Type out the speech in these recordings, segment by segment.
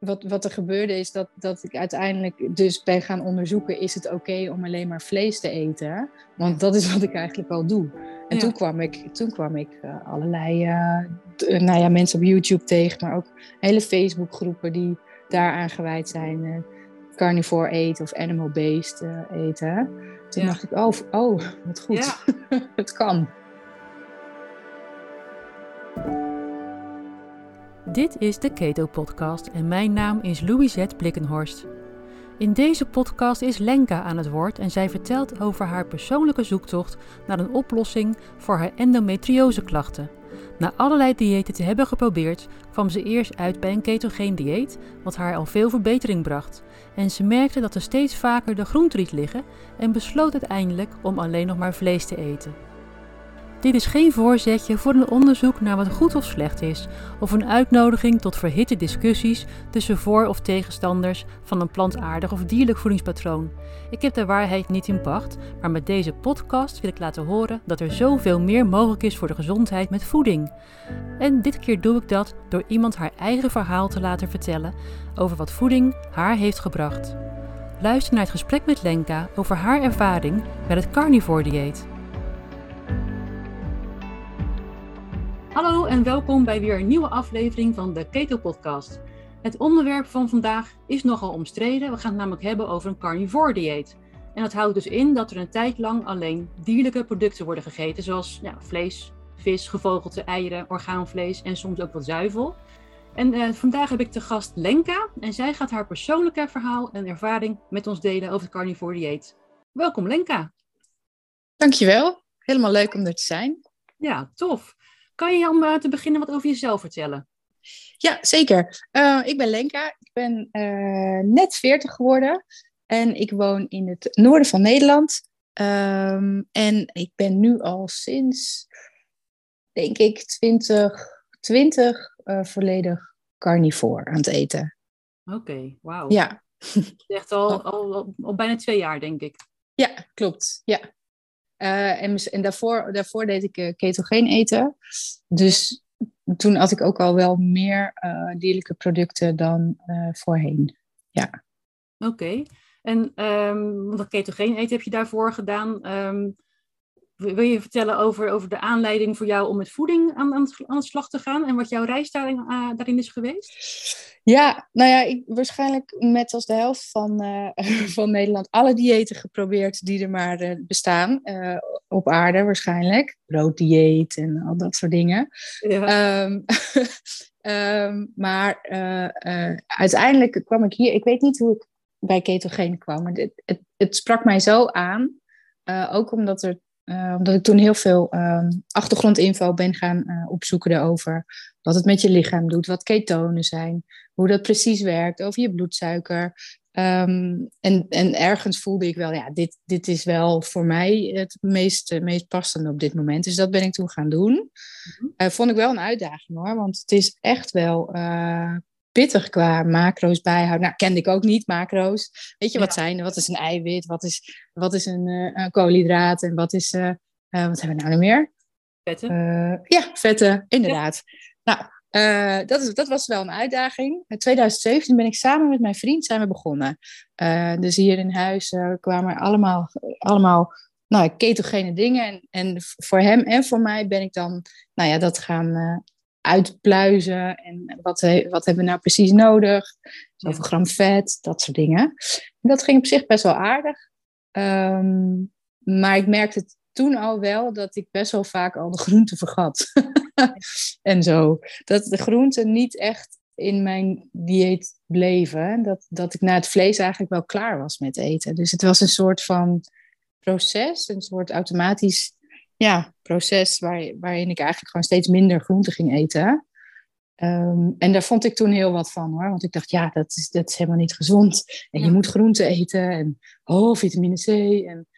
wat, wat er gebeurde is dat, dat ik uiteindelijk dus ben gaan onderzoeken... is het oké om alleen maar vlees te eten? Want dat is wat ik eigenlijk al doe. En toen kwam ik, toen kwam ik uh, allerlei uh, nou ja, mensen op YouTube tegen... maar ook hele Facebookgroepen die daaraan gewijd zijn... Uh, carnivore eten of animal-based eten. Toen dacht ik, oh, oh wat goed. het kan. Dit is de Keto Podcast en mijn naam is Louisette Blikkenhorst. In deze podcast is Lenka aan het woord en zij vertelt over haar persoonlijke zoektocht naar een oplossing voor haar endometrioseklachten. Na allerlei diëten te hebben geprobeerd, kwam ze eerst uit bij een ketogeen dieet, wat haar al veel verbetering bracht. En ze merkte dat er steeds vaker de groente liet liggen en besloot uiteindelijk om alleen nog maar vlees te eten. Dit is geen voorzetje voor een onderzoek naar wat goed of slecht is, of een uitnodiging tot verhitte discussies tussen voor- of tegenstanders van een plantaardig of dierlijk voedingspatroon. Ik heb de waarheid niet in pacht, maar met deze podcast wil ik laten horen dat er zoveel meer mogelijk is voor de gezondheid met voeding. En dit keer doe ik dat door iemand haar eigen verhaal te laten vertellen over wat voeding haar heeft gebracht. Luister naar het gesprek met Lenka over haar ervaring met het carnivore dieet. Hallo en welkom bij weer een nieuwe aflevering van de Keto Podcast. Het onderwerp van vandaag is nogal omstreden. We gaan het namelijk hebben over een carnivore dieet. En dat houdt dus in dat er een tijd lang alleen dierlijke producten worden gegeten, zoals ja, vlees, vis, gevogelte, eieren, orgaanvlees en soms ook wat zuivel. En uh, vandaag heb ik te gast Lenka en zij gaat haar persoonlijke verhaal en ervaring met ons delen over het carnivore dieet. Welkom Lenka. Dankjewel, helemaal leuk om er te zijn. Ja, tof. Kan je om te beginnen wat over jezelf vertellen? Ja, zeker. Uh, ik ben Lenka. Ik ben uh, net 40 geworden. En ik woon in het noorden van Nederland. Um, en ik ben nu al sinds, denk ik, 2020 volledig carnivore aan het eten. Oké, okay, wauw. Ja. Echt al, al, al, al bijna twee jaar, denk ik. Ja, klopt. Ja. Uh, en, en daarvoor, daarvoor deed ik uh, ketogeen eten. Dus toen had ik ook al wel meer uh, dierlijke producten dan voorheen. Ja. Oké. En um, wat ketogeen eten heb je daarvoor gedaan? Um, wil je vertellen over, over de aanleiding voor jou om met voeding aan, aan, aan de slag te gaan en wat jouw reis daarin, uh, daarin is geweest? Ja, nou ja, ik waarschijnlijk met als de helft van, uh, van Nederland alle diëten geprobeerd die er maar uh, bestaan op aarde waarschijnlijk. Brooddieet en al dat soort dingen. Ja. Um, um, maar uiteindelijk kwam ik hier, ik weet niet hoe ik bij ketogeen kwam, maar het, het sprak mij zo aan. ook omdat er uh, omdat ik toen heel veel um, achtergrondinfo ben gaan uh, opzoeken daarover. Wat het met je lichaam doet, wat ketonen zijn, hoe dat precies werkt, over je bloedsuiker. Um, en, en ergens voelde ik wel, ja, dit, dit is wel voor mij het meest, meest passende op dit moment. Dus dat ben ik toen gaan doen. Uh, vond ik wel een uitdaging hoor, want het is echt wel pittig qua macro's bijhouden. Nou, kende ik ook niet, macro's. Weet je, wat zijn Wat is een eiwit? Wat is, wat is een, uh, een koolhydraat? En wat is... Uh, uh, wat hebben we nou nog meer? Vetten. ja, vetten, inderdaad. Ja. Nou, dat, is, dat was wel een uitdaging. In 2017 ben ik samen met mijn vriend zijn we begonnen. dus hier in huis kwamen allemaal, allemaal nou, ketogene dingen. En, en voor hem en voor mij ben ik dan nou ja, dat gaan uitpluizen en wat, wat hebben we nou precies nodig, zoveel gram vet, dat soort dingen. En dat ging op zich best wel aardig. Um, maar ik merkte toen al wel dat ik best wel vaak al de groenten vergat. en zo. Dat de groenten niet echt in mijn dieet bleven. Dat, dat ik na het vlees eigenlijk wel klaar was met eten. Dus het was een soort van proces, een soort automatisch ja, proces waar, waarin ik eigenlijk gewoon steeds minder groente ging eten. Um, en daar vond ik toen heel wat van hoor. Want ik dacht, ja, dat is, dat is helemaal niet gezond. En je moet groente eten. En oh, vitamine C. En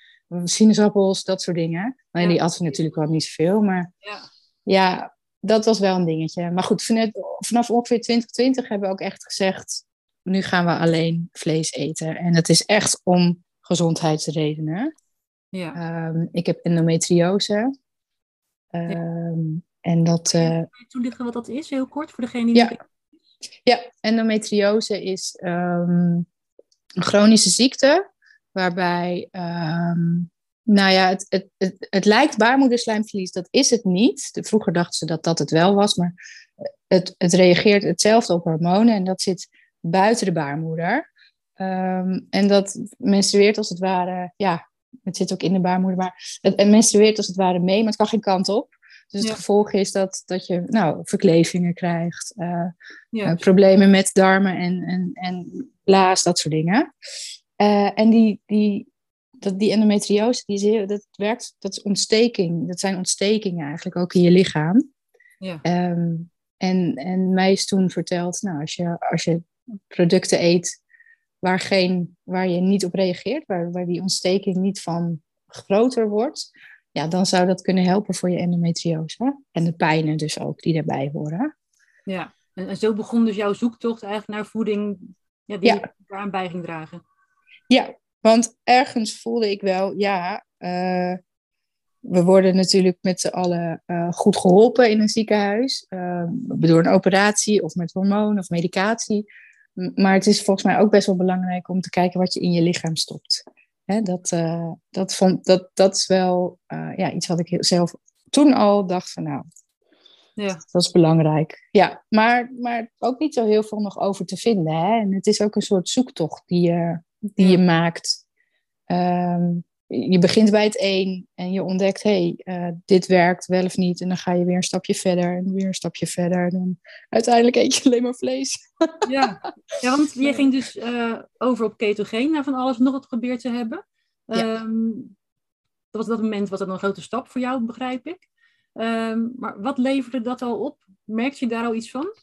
sinaasappels, dat soort dingen. Nou, ja. die at ik natuurlijk wel niet zoveel. Maar ja. ja, dat was wel een dingetje. Maar goed, vanaf, vanaf ongeveer 2020 hebben we ook echt gezegd... nu gaan we alleen vlees eten. En dat is echt om gezondheidsredenen. Ja. Um, ik heb endometriose. Um, ja. En dat. Uh, toelichten wat dat is, heel kort, voor degene die. Ja. Ja, endometriose is ehm, een chronische ziekte waarbij, ehm, nou ja, het, het, het, het lijkt baarmoederslijmverlies, dat is het niet. Vroeger dachten ze dat dat het wel was, maar het, het reageert hetzelfde op hormonen en dat zit buiten de baarmoeder. Ehm, en dat menstrueert als het ware, ja, het zit ook in de baarmoeder, maar het, het menstrueert als het ware mee, maar het kan geen kant op. Dus het gevolg is dat, dat je nou, verklevingen krijgt, uh, uh, problemen met darmen en, en, en blaas, dat soort dingen. Uh, en die, die, dat, die endometriose, die is heel, dat werkt, dat is ontsteking. Dat zijn ontstekingen eigenlijk ook in je lichaam. Ja. Um, en, en mij is toen verteld, nou, als je, als je producten eet waar, geen, waar je niet op reageert, waar, waar die ontsteking niet van groter wordt, ja, dan zou dat kunnen helpen voor je endometriose. En de pijnen dus ook die daarbij horen. Ja, en, en zo begon dus jouw zoektocht eigenlijk naar voeding ja, die ja. daaraan bij ging dragen. Ja, want ergens voelde ik wel, ja, uh, we worden natuurlijk met z'n allen uh, goed geholpen in een ziekenhuis. Uh, door een operatie of met hormoon of medicatie. Maar het is volgens mij ook best wel belangrijk om te kijken wat je in je lichaam stopt. Hè, dat, uh, dat, vond, dat, dat is wel ja, iets wat ik zelf toen al dacht van nou, ja. dat is belangrijk. Ja, maar, maar ook niet zo heel veel nog over te vinden. Hè? En het is ook een soort zoektocht die je, die je maakt. Um, je begint bij het één en je ontdekt, hé, hey, uh, dit werkt wel of niet. En dan ga je weer een stapje verder en weer een stapje verder. En dan uiteindelijk eet je alleen maar vlees. Ja, ja want je ging dus uh, over op ketogeen na van alles nog wat gebeurd te hebben. Ja. Um, dat was dat moment was dat een grote stap voor jou, begrijp ik. Um, maar wat leverde dat al op? Merkte je daar al iets van?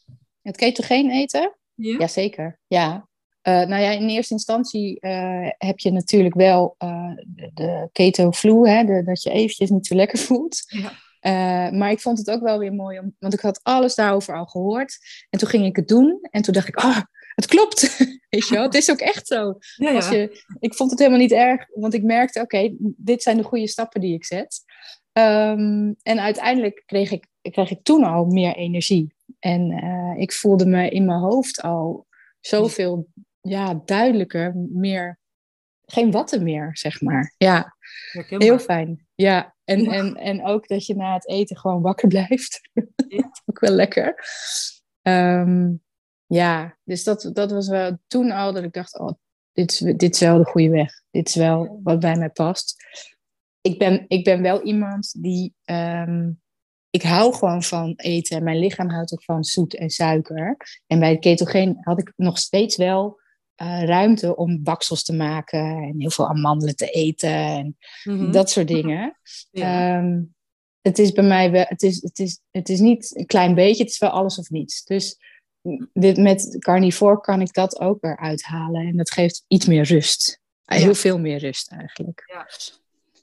Het ketogeen eten? Ja. Jazeker, ja. Uh, nou ja, in eerste instantie uh, heb je natuurlijk wel uh, de, de keto flu, hè, de, dat je eventjes niet zo lekker voelt. Ja. maar ik vond het ook wel weer mooi, om, want ik had alles daarover al gehoord. En toen ging ik het doen en toen dacht ik, oh, het klopt. Weet je wel, het is ook echt zo. Ja, ja. Je, ik vond het helemaal niet erg, want ik merkte, oké, dit zijn de goede stappen die ik zet. Um, en uiteindelijk kreeg ik, kreeg ik toen al meer energie. En ik voelde me in mijn hoofd al zoveel ja, duidelijker, meer, geen watten meer, zeg maar. Ja, heel fijn. Ja, en, En, en ook dat je na het eten gewoon wakker blijft. Ja. ook wel lekker. Um, ja, dus dat, dat was wel toen al dat ik dacht, oh, dit is, dit is wel de goede weg. Dit is wel wat bij mij past. Ik ben, ik ben wel iemand die um, ik hou gewoon van eten. Mijn lichaam houdt ook van zoet en suiker. En bij het ketogeen had ik nog steeds wel uh, ruimte om baksels te maken en heel veel amandelen te eten en mm-hmm. dat soort dingen. Ja. Um, het is bij mij wel, het is, het, is, het is niet een klein beetje, het is wel alles of niets. Dus dit, met carnivore kan ik dat ook eruit halen en dat geeft iets meer rust. Ja. Heel veel meer rust eigenlijk. Ja.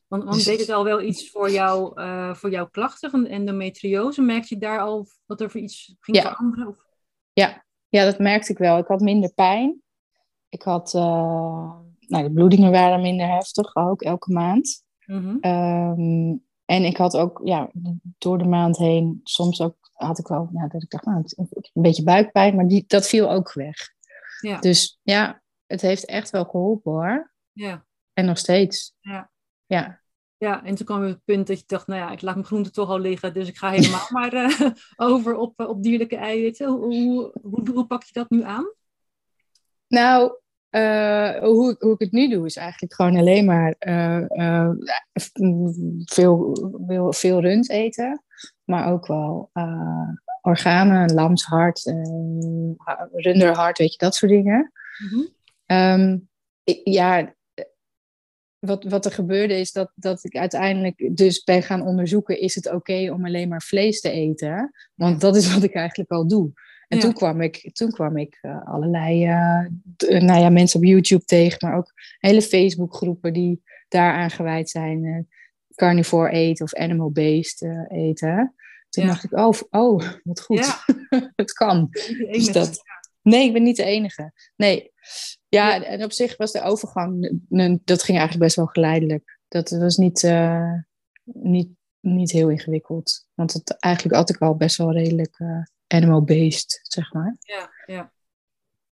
Want, want dus, deed het al wel iets voor, jou, uh, voor jouw klachten van endometriose? Merkte je daar al wat er voor iets ging ja. veranderen? Of? Ja. ja, dat merkte ik wel. Ik had minder pijn. Ik had, uh, nou, de bloedingen waren minder heftig, ook elke maand. Mm-hmm. Um, en ik had ook, ja, door de maand heen, soms ook, had ik wel, nou, dat ik dacht, nou, een beetje buikpijn, maar die, dat viel ook weg. Ja. Dus ja, het heeft echt wel geholpen hoor. Ja. En nog steeds. Ja. Ja. Ja, en toen kwam het punt dat je dacht, nou ja, ik laat mijn groente toch al liggen, dus ik ga helemaal maar uh, over op, op dierlijke eiwitten. Hoe, hoe, hoe, hoe pak je dat nu aan? Nou, uh, hoe, hoe ik het nu doe, is eigenlijk gewoon alleen maar uh, uh, veel, veel, veel rund eten. Maar ook wel organen, lamshart, runderhart, weet je, dat soort dingen. Mm-hmm. Um, ik, ja, wat, wat er gebeurde is dat, dat ik uiteindelijk dus ben gaan onderzoeken... is het oké om alleen maar vlees te eten? Want dat is wat ik eigenlijk al doe. En toen kwam ik, toen kwam ik uh, allerlei uh, nou ja, mensen op YouTube tegen, maar ook hele Facebookgroepen die daaraan gewijd zijn. Uh, carnivore eten of animal-based eten. Toen dacht ik, oh, oh wat goed. het kan. Dus dat, nee, ik ben niet de enige. Nee. Ja, en op zich was de overgang, dat ging eigenlijk best wel geleidelijk. Dat was niet, niet, niet heel ingewikkeld. Want het, eigenlijk had ik al best wel redelijk animal-based, zeg maar. Ja. ja.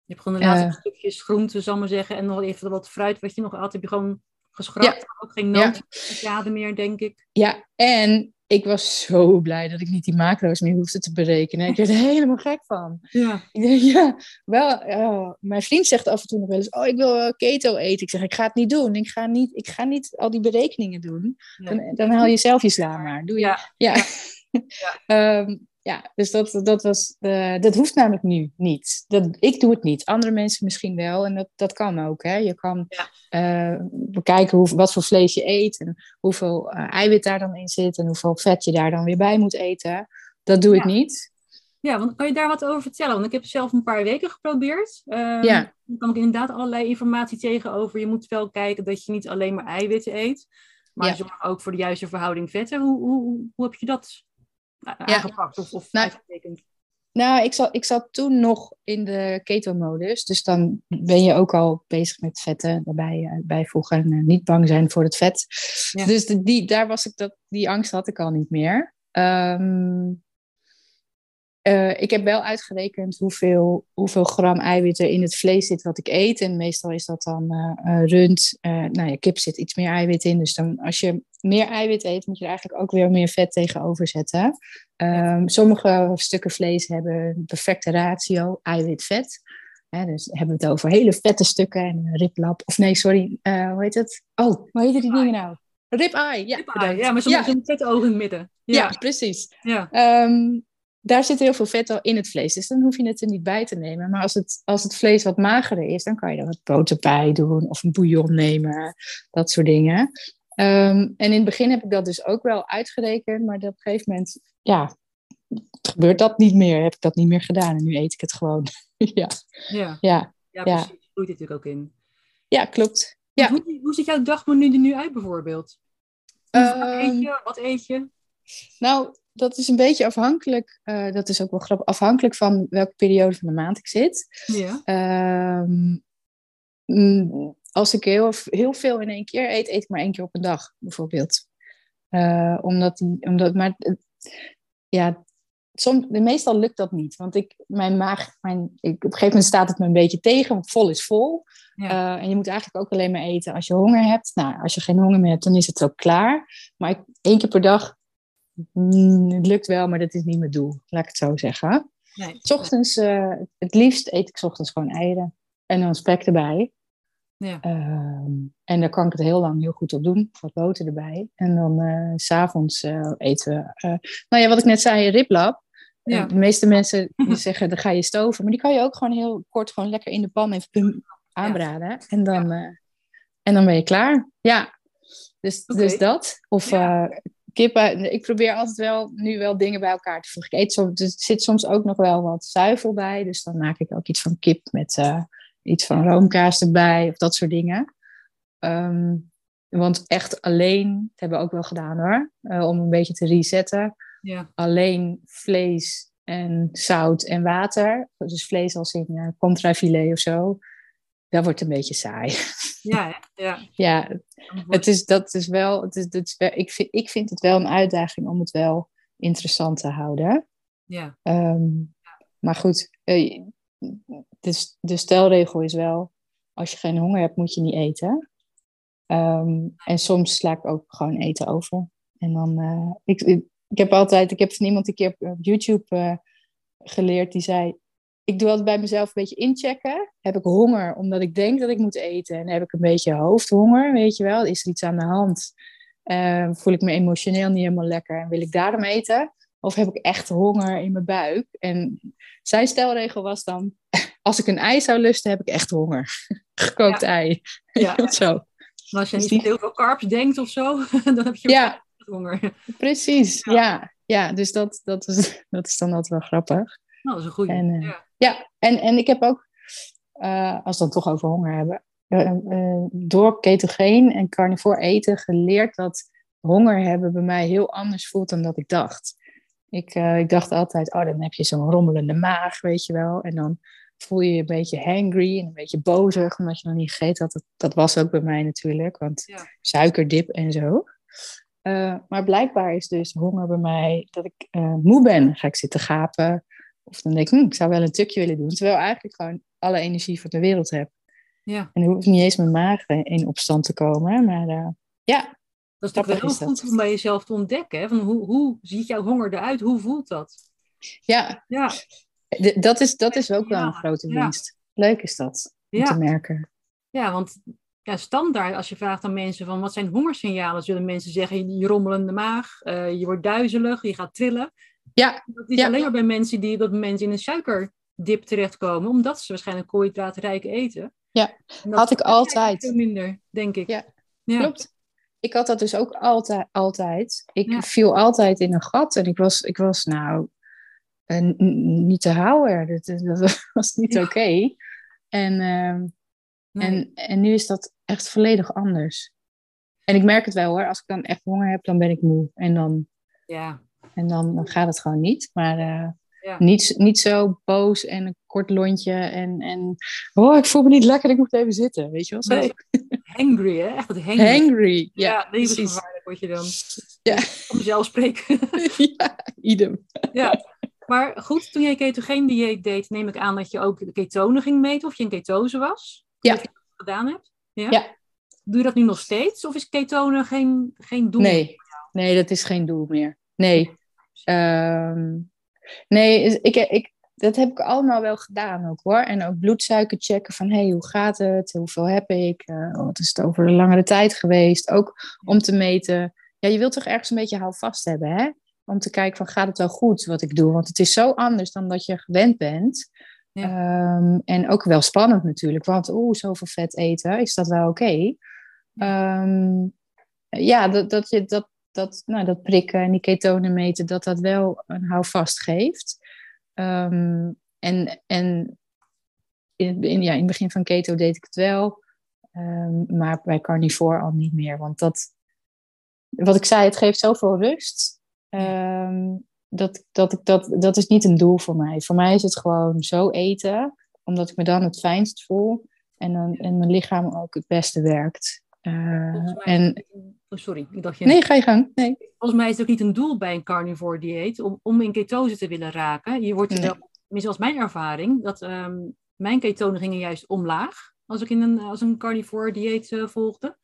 Je hebt gewoon de laatste uh, stukjes groente, zal maar zeggen. En nog even wat fruit wat je nog altijd heb je gewoon geschrapt. Ook geen noten meer, denk ik. Ja, en ik was zo blij dat ik niet die macro's meer hoefde te berekenen. Ik werd er helemaal gek van. Ja. Ik denk, ja, wel, uh, mijn vriend zegt af en toe nog wel eens, oh, ik wil keto eten. Ik zeg, ik ga het niet doen. Ik ga niet, ik ga niet al die berekeningen doen. Dan, dan haal je zelf je sla maar. Doe je, ja. ja. ja. um, ja, dus dat, dat, was, dat hoeft namelijk nu niet. Dat, ik doe het niet. Andere mensen misschien wel. En dat, dat kan ook. Hè? Je kan ja. uh, bekijken hoe, wat voor vlees je eet. En hoeveel uh, eiwit daar dan in zit. En hoeveel vet je daar dan weer bij moet eten. Dat doe ja. ik niet. Ja, want kan je daar wat over vertellen? Want ik heb zelf een paar weken geprobeerd. Um, ja. Dan kan ik inderdaad allerlei informatie tegenover. Je moet wel kijken dat je niet alleen maar eiwitten eet. Maar ja. zorg ook voor de juiste verhouding vetten. Hoe, hoe, hoe heb je dat aangepakt of, of nou, uitgetekend? Nou, ik zat, ik zat toen nog in de keto-modus. Dus dan ben je ook al bezig met vetten erbij uh, bijvoegen. En uh, niet bang zijn voor het vet. Ja. Dus de, die, daar was ik dat, die angst had ik al niet meer. Um, uh, ik heb wel uitgerekend hoeveel, hoeveel gram eiwit er in het vlees zit wat ik eet. En meestal is dat dan uh, rund. Uh, nou ja, kip zit iets meer eiwit in. Dus dan, als je meer eiwit eet, moet je er eigenlijk ook weer meer vet tegenover zetten. Um, sommige stukken vlees hebben een perfecte ratio eiwit-vet. dus hebben we het over hele vette stukken en een riblap. Of nee, sorry, hoe heet het? Oh, hoe heet die dingen nou? Rib-eye, ja. Rib ja, maar soms ja. een vet oog in het midden. Ja, ja precies. Ja. Um, daar zit heel veel vet al in het vlees. Dus dan hoef je het er niet bij te nemen. Maar als het, als het vlees wat magerder is, dan kan je er wat boter bij doen. Of een bouillon nemen. Dat soort dingen. Um, en in het begin heb ik dat dus ook wel uitgerekend. Maar op een gegeven moment, ja, gebeurt dat niet meer. Heb ik dat niet meer gedaan. En nu eet ik het gewoon. ja. Ja. Ja. ja, precies. Ja. Groeit natuurlijk ook in. Ja, klopt. Ja. Hoe, hoe ziet jouw dagmenu er nu uit bijvoorbeeld? Eet je? Wat eet je? Nou, dat is een beetje afhankelijk. Uh, dat is ook wel grappig. Afhankelijk van welke periode van de maand ik zit. Ja. Um, als ik heel, heel veel in één keer eet, eet ik maar één keer op een dag, bijvoorbeeld. Uh, omdat die, omdat, maar ja, soms, meestal lukt dat niet. Want ik, mijn maag, mijn, ik, op een gegeven moment staat het me een beetje tegen, want vol is vol. Ja. Uh, en je moet eigenlijk ook alleen maar eten als je honger hebt. Nou, als je geen honger meer hebt, dan is het ook klaar. Maar ik, één keer per dag Mm, het lukt wel, maar dat is niet mijn doel, laat ik het zo zeggen. Nee. S ochtends, uh, het liefst eet ik s ochtends gewoon eieren en dan spek erbij. Ja. Uh, en daar kan ik het heel lang heel goed op doen, wat boter erbij. En dan uh, s'avonds uh, eten we, nou ja, wat ik net zei, riblap. Ja. De meeste mensen die zeggen, dan ga je stoven. Maar die kan je ook gewoon heel kort, gewoon lekker in de pan even pum, aanbraden. Ja. En, dan, en dan ben je klaar. Ja, dus, okay. dus dat. Of kippen, ik probeer altijd wel nu wel dingen bij elkaar te voegen. Ik eet soms, er zit soms ook nog wel wat zuivel bij. Dus dan maak ik ook iets van kip met uh, iets van roomkaas erbij of dat soort dingen. Um, want echt alleen, dat hebben we ook wel gedaan hoor, uh, om een beetje te resetten. Ja. Alleen vlees en zout en water. Dus vlees als in uh, contrafilet of zo dat wordt een beetje saai. Ja, ja. ja, het is, dat is wel, het is, het is wel ik, vind, ik vind het wel een uitdaging om het wel interessant te houden. Ja. Um, maar goed, dus de stelregel is wel, als je geen honger hebt, moet je niet eten. Um, en soms sla ik ook gewoon eten over. En dan, uh, ik, ik heb altijd, ik heb van iemand een keer op YouTube uh, geleerd, die zei, ik doe altijd bij mezelf een beetje inchecken. Heb ik honger omdat ik denk dat ik moet eten? En heb ik een beetje hoofdhonger, weet je wel? Is er iets aan de hand? Uh, voel ik me emotioneel niet helemaal lekker en wil ik daarom eten? Of heb ik echt honger in mijn buik? En zijn stelregel was dan, als ik een ei zou lusten, heb ik echt honger. Gekookt ja. ei. Ja. zo. Als je dus niet heel veel carbs denkt of zo, dan heb je ja. honger. Precies, ja. ja. ja. dus dat, dat, is, dat is dan altijd wel grappig. Nou, dat is een goede. En, uh, ja. Ja, en, en ik heb ook, uh, als we het toch over honger hebben, uh, door ketogeen en carnivore eten geleerd dat honger hebben bij mij heel anders voelt dan dat ik dacht. Ik, ik dacht altijd, oh, dan heb je zo'n rommelende maag, weet je wel. En dan voel je je een beetje hangry en een beetje bozig omdat je nog niet gegeten had. Dat, dat was ook bij mij natuurlijk, want ja. suikerdip en zo. Uh, maar blijkbaar is dus honger bij mij dat ik uh, moe ben. Ga ik zitten gapen Of dan denk ik, hm, ik zou wel een tukje willen doen. Terwijl ik eigenlijk gewoon alle energie van de wereld heb. Ja. En dan hoeft niet eens mijn maag eh, in opstand te komen. Maar uh, ja. Dat is toch wel heel goed om bij jezelf te ontdekken. Hè? Van hoe, hoe ziet jouw honger eruit? Hoe voelt dat? Ja. ja. dat, is, dat is ook wel een grote winst. Leuk is dat, om te merken. Ja, want ja, standaard als je vraagt aan mensen van wat zijn hongersignalen, zullen mensen zeggen je rommelende maag, uh, je wordt duizelig, je gaat trillen. Ja. Dat is alleen maar bij mensen die dat moment in een suikerdip terechtkomen, omdat ze waarschijnlijk koolhydraatrijk eten. Ja, had ik altijd. Veel minder, denk ik. Ja, klopt. Ik had dat dus ook altijd. altijd. Ik viel altijd in een gat en ik was, ik was nou uh, niet te houden. Dat, dat was niet oké. En, uh, en, en nu is dat echt volledig anders. En ik merk het wel hoor, als ik dan echt honger heb, dan ben ik moe. En dan, ja. En dan, dan gaat het gewoon niet. Maar uh, ja. niet, niet zo boos en een kort lontje en, en oh, ik voel me niet lekker, ik moet even zitten. Weet je wel? Zo. Hangry, hè? Echt het hangry. Hangry, ja. ja levensgevaarlijk word je dan. Ja. Om mezelf spreken. ja, idem. Ja. Maar goed, toen jij ketogeen dieet deed, neem ik aan dat je ook de ketonen ging meten of je in ketose was. Ja. Dat je dat gedaan hebt. Ja? ja. Doe je dat nu nog steeds? Of is ketonen geen, geen doel? Nee. nee, dat is geen doel meer. Nee. Um, nee, ik, ik, dat heb ik allemaal wel gedaan ook hoor. En ook bloedsuiker checken van hey, hoe gaat het? Hoeveel heb ik? Uh, wat is het over een langere tijd geweest? Ook om te meten. Ja, je wilt toch ergens een beetje houvast hebben, hè? Om te kijken van gaat het wel goed wat ik doe? Want het is zo anders dan dat je gewend bent. Ja. Um, en ook wel spannend natuurlijk, want oeh, zoveel vet eten, is dat wel oké? Okay? Um, ja, dat, dat, je, dat, dat, nou, dat prikken en die ketonen meten, dat dat wel een houvast geeft. Um, en en in, in, ja, in het begin van keto deed ik het wel, maar bij carnivore al niet meer. Want dat, wat ik zei, het geeft zoveel rust. dat, dat, ik, dat, dat is niet een doel voor mij. Voor mij is het gewoon zo eten, omdat ik me dan het fijnst voel en, dan, en mijn lichaam ook het beste werkt. Uh, en... oh, sorry, ik dacht je... Nee, ga je gang. Nee. Volgens mij is het ook niet een doel bij een carnivore dieet om, om in ketose te willen raken. Je wordt er Nee. wel, tenminste als mijn ervaring, dat ehm, mijn ketonen gingen juist omlaag als ik in een, als een carnivore dieet eh, volgde.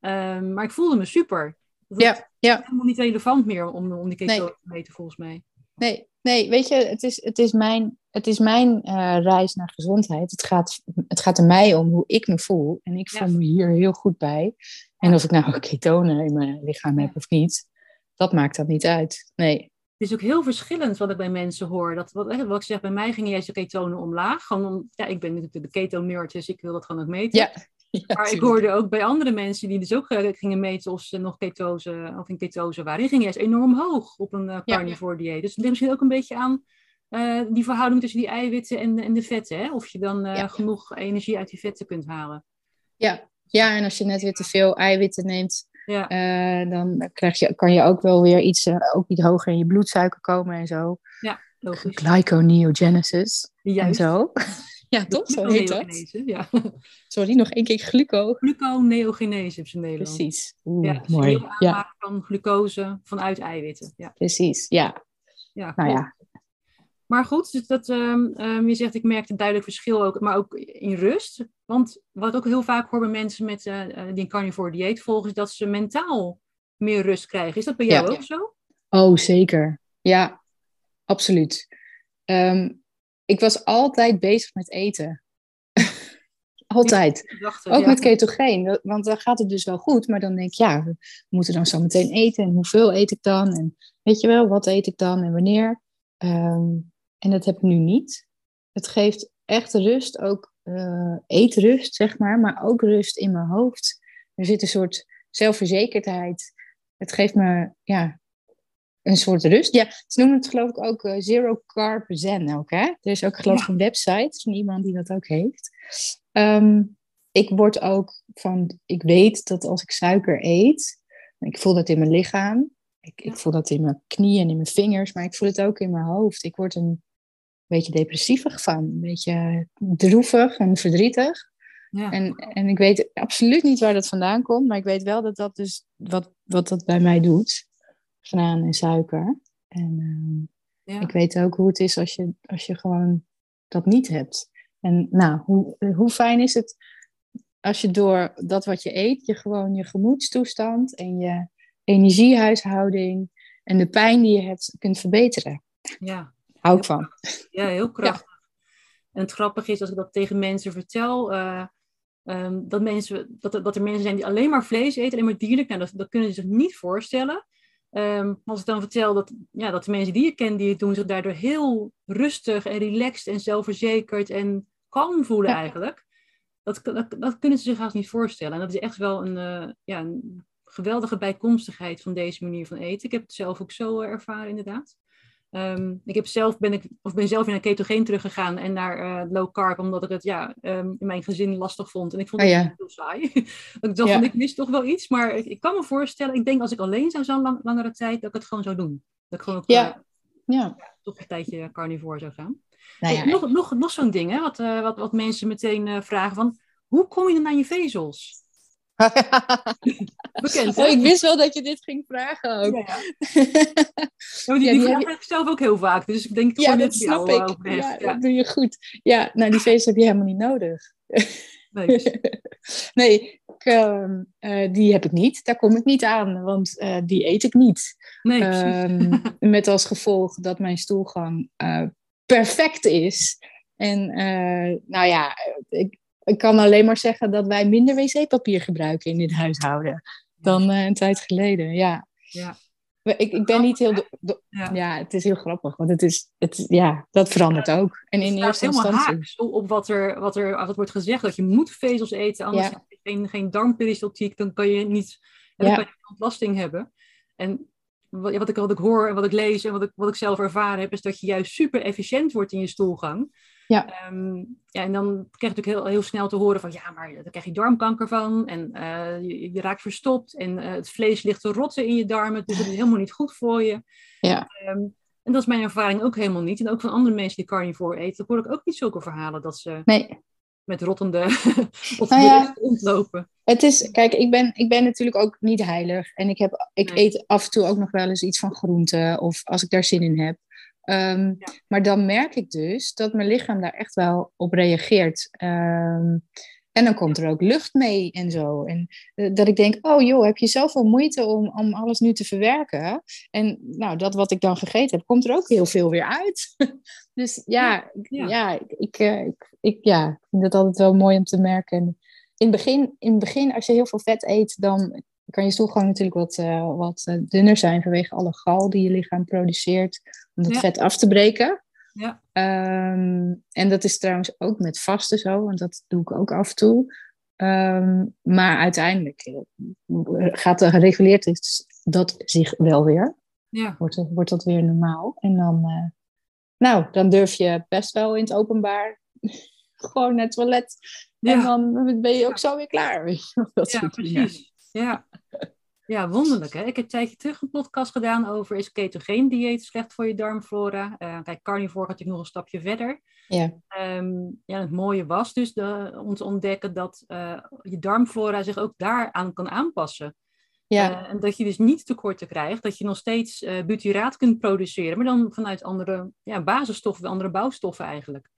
Ehm, maar ik voelde me super. Dat Ja, is ja. helemaal niet relevant meer om, om die ketonen Nee. te meten, volgens mij. Nee, nee, weet je, het is, het is mijn, het is mijn eh, reis naar gezondheid. Het gaat, het gaat er mij om hoe ik me voel. En ik voel me hier heel goed bij. En of ik nou ketonen in mijn lichaam heb of niet, dat maakt dat niet uit. Nee. Het is ook heel verschillend wat ik bij mensen hoor. Dat, wat, wat ik zeg, bij mij gingen juist de ketonen omlaag. Gewoon om, ja, ik ben natuurlijk de keto-nerd, dus ik wil dat gewoon ook meten. Ja, ja Maar ik hoorde ook bij andere mensen die dus ook eh, gingen meten of ze nog ketose of in ketose waren. Die gingen juist enorm hoog op een eh, Ja. carnivore dieet. Dus het ligt misschien ook een beetje aan eh, die verhouding tussen die eiwitten en, en de vetten. Hè? Of je dan Ja. genoeg energie uit die vetten kunt halen. Ja. ja, en als je net weer te veel eiwitten neemt, Ja, dan krijg je, kan je ook wel weer iets, ook iets hoger in je bloedsuiker komen en zo. logisch. Glyconeogenesis en zo. Ja, toch? Zo heet dat. Ja. Sorry, nog één keer gluco. Gluconeogenese op zijn Nederlands. Precies. Oeh, Ja, dus mooi. Ja, aanmaken van glucose vanuit eiwitten. Ja, precies. Ja, ja, nou ja. Maar goed, dus dat, ehm, ehm, je zegt ik merkte een duidelijk verschil ook, maar ook in rust. Want wat ik ook heel vaak hoor bij mensen met, eh, eh, die een carnivore dieet volgen, is dat ze mentaal meer rust krijgen. Is dat bij jou ook zo? Oh, zeker. Ja, absoluut. Ehm, ik was altijd bezig met eten. altijd. Dacht, Ook ja. met ketogeen, want dan gaat het dus wel goed. Maar dan denk ik, ja, we moeten dan zo meteen eten. En hoeveel eet ik dan? En weet je wel, wat eet ik dan en wanneer? Ehm, en dat heb ik nu niet. Het geeft echt rust, ook eh, eetrust, zeg maar. Maar ook rust in mijn hoofd. Er zit een soort zelfverzekerdheid. Het geeft me, ja, een soort rust. Ja, ze noemen het geloof ik ook eh, Zero Carb Zen ook, hè? Er is ook geloof ik een website van iemand die dat ook heeft. Ehm, ik word ook van, ik weet dat als ik suiker eet, ik voel dat in mijn lichaam, ik, ik voel dat in mijn knieën en in mijn vingers, maar ik voel het ook in mijn hoofd. Ik word een beetje depressievig van, een beetje droevig en verdrietig. Ja. En, en ik weet absoluut niet waar dat vandaan komt, maar ik weet wel dat dat dus wat, wat dat bij mij doet. Graan en suiker. En, ehm, Ja. Ik weet ook hoe het is als je, als je gewoon dat niet hebt. En nou, hoe, hoe fijn is het als je door dat wat je eet, je gewoon je gemoedstoestand en je energiehuishouding en de pijn die je hebt kunt verbeteren. Ja. Hou ik van. Ja, heel krachtig. En het grappige is, als ik dat tegen mensen vertel, uh, um, dat, mensen, dat, dat er mensen zijn die alleen maar vlees eten, alleen maar dierlijk, nou, dat, dat kunnen ze zich niet voorstellen. Um, als ik dan vertel dat, ja, dat de mensen die je kent, die het doen, zich daardoor heel rustig en relaxed en zelfverzekerd en kalm voelen eigenlijk. Dat, dat, dat, kunnen ze zich haast niet voorstellen. En dat is echt wel een, uh, ja, een geweldige bijkomstigheid van deze manier van eten. Ik heb het zelf ook zo uh, ervaren, inderdaad. Um, ik heb zelf ben, ik, of ben zelf in een ketogeen teruggegaan en naar uh, low carb, omdat ik het ja, um, in mijn gezin lastig vond. En ik vond het oh, ja. heel saai. ik dacht, ja. ik mis toch wel iets. Maar ik, ik, kan me voorstellen, ik denk als ik alleen zou zijn lang, langere tijd, dat ik het gewoon zou doen. Dat ik gewoon ook, ja. Uh, ja. toch een tijdje carnivore zou gaan. Nou hey, nog nog, nog zo'n ding, hè, wat, uh, wat, wat mensen meteen vragen van, hoe kom je dan aan je vezels? Bekend, oh, ik wist wel dat je dit ging vragen ook. Ja, ja. die, die, die vraag heb ik zelf ook heel vaak. Dus ik denk ja, dat snap ik. Ja, dat doe je goed. Ja, nou die feest heb je helemaal niet nodig. Nee, nee ik, uh, uh, die heb ik niet. Daar kom ik niet aan, want uh, die eet ik niet. Nee, um, met als gevolg dat mijn stoelgang perfect is. En nou ja, ik, ik kan alleen maar zeggen dat wij minder wc-papier gebruiken in dit huishouden dan uh, een tijd geleden. Ja. ja. Ik, ik ben niet heel. ja. ja. het is heel grappig, want het is, het, ja, dat verandert ook. En in eerste instantie. Op, op wat, er, wat er wat wordt gezegd, dat je moet vezels eten, anders heb je geen, geen darmperistaltiek, dan kan je niet dan kan je ontlasting hebben. En wat, wat, ik, wat ik hoor en wat ik lees en wat ik, wat ik zelf ervaren heb, is dat je juist super efficiënt wordt in je stoelgang. Ja. Um, ja, en dan krijg je natuurlijk heel, heel snel te horen van ja, maar daar krijg je darmkanker van en uh, je, je, raakt verstopt en uh, het vlees ligt te rotten in je darmen, dus dat is helemaal niet goed voor je. Ja. Um, en dat is mijn ervaring ook helemaal niet. En ook van andere mensen die carnivore eten, hoor ik ook niet zulke verhalen dat ze nee. met rottende of nou ja, rondlopen. Het is, kijk, ik ben, ik ben natuurlijk ook niet heilig. En ik, heb, ik nee. eet af en toe ook nog wel eens iets van groente. Of als ik daar zin in heb. Um, ja. Maar dan merk ik dus dat mijn lichaam daar echt wel op reageert. Um, en dan komt er ook lucht mee en zo. En uh, dat ik denk, oh joh, heb je zoveel moeite om, om alles nu te verwerken? En nou, dat wat ik dan gegeten heb, komt er ook heel veel weer uit. dus ja, ja, ja. ik, uh, ik, ik, ja, ik vind het altijd wel mooi om te merken. En in het begin, in het begin als je heel veel vet eet, dan kan je stoelgang natuurlijk wat, uh, wat uh, dunner zijn vanwege alle gal die je lichaam produceert om dat ja. vet af te breken. Ja. Um, en dat is trouwens ook met vasten zo, want dat doe ik ook af en toe. Um, maar uiteindelijk uh, gaat er gereguleerd is dat zich wel weer. Ja. Wordt, wordt dat weer normaal. En dan, nou, dan durf je best wel in het openbaar gewoon naar het toilet. Ja. En dan ben je ook zo weer klaar. Dat ja, precies. Ja. ja, wonderlijk. Hè? Ik heb een tijdje terug een podcast gedaan over is ketogeen dieet slecht voor je darmflora. Uh, kijk, carnivore had ik nog een stapje verder. Ja. Um, ja, het mooie was dus de, om te ontdekken dat uh, je darmflora zich ook daaraan kan aanpassen. Ja. Uh, en dat je dus niet tekorten krijgt, dat je nog steeds butyraat kunt produceren, maar dan vanuit andere ja, basisstoffen, andere bouwstoffen eigenlijk.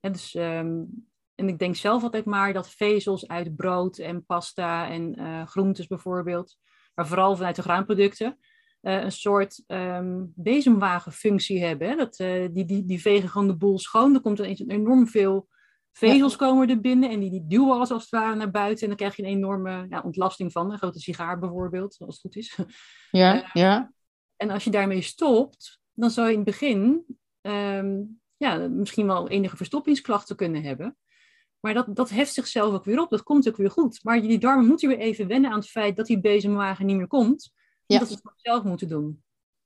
En dus um, en ik denk zelf altijd maar dat vezels uit brood en pasta en uh, groentes bijvoorbeeld, maar vooral vanuit de graanproducten, uh, een soort um, bezemwagenfunctie hebben. Hè? Dat, uh, die, die, die vegen gewoon de boel schoon. Er komt ineens enorm veel vezels ja. komen er binnen en die, die duwen alles als het ware naar buiten. En dan krijg je een enorme ja, ontlasting van. Een grote sigaar bijvoorbeeld, als het goed is. Ja, ja. En als je daarmee stopt, dan zou je in het begin um, ja, misschien wel enige verstoppingsklachten kunnen hebben. Maar dat, dat heft zichzelf ook weer op. Dat komt ook weer goed. Maar die darmen moeten weer even wennen aan het feit dat die bezemwagen niet meer komt. Ja. Dat ze het zelf moeten doen.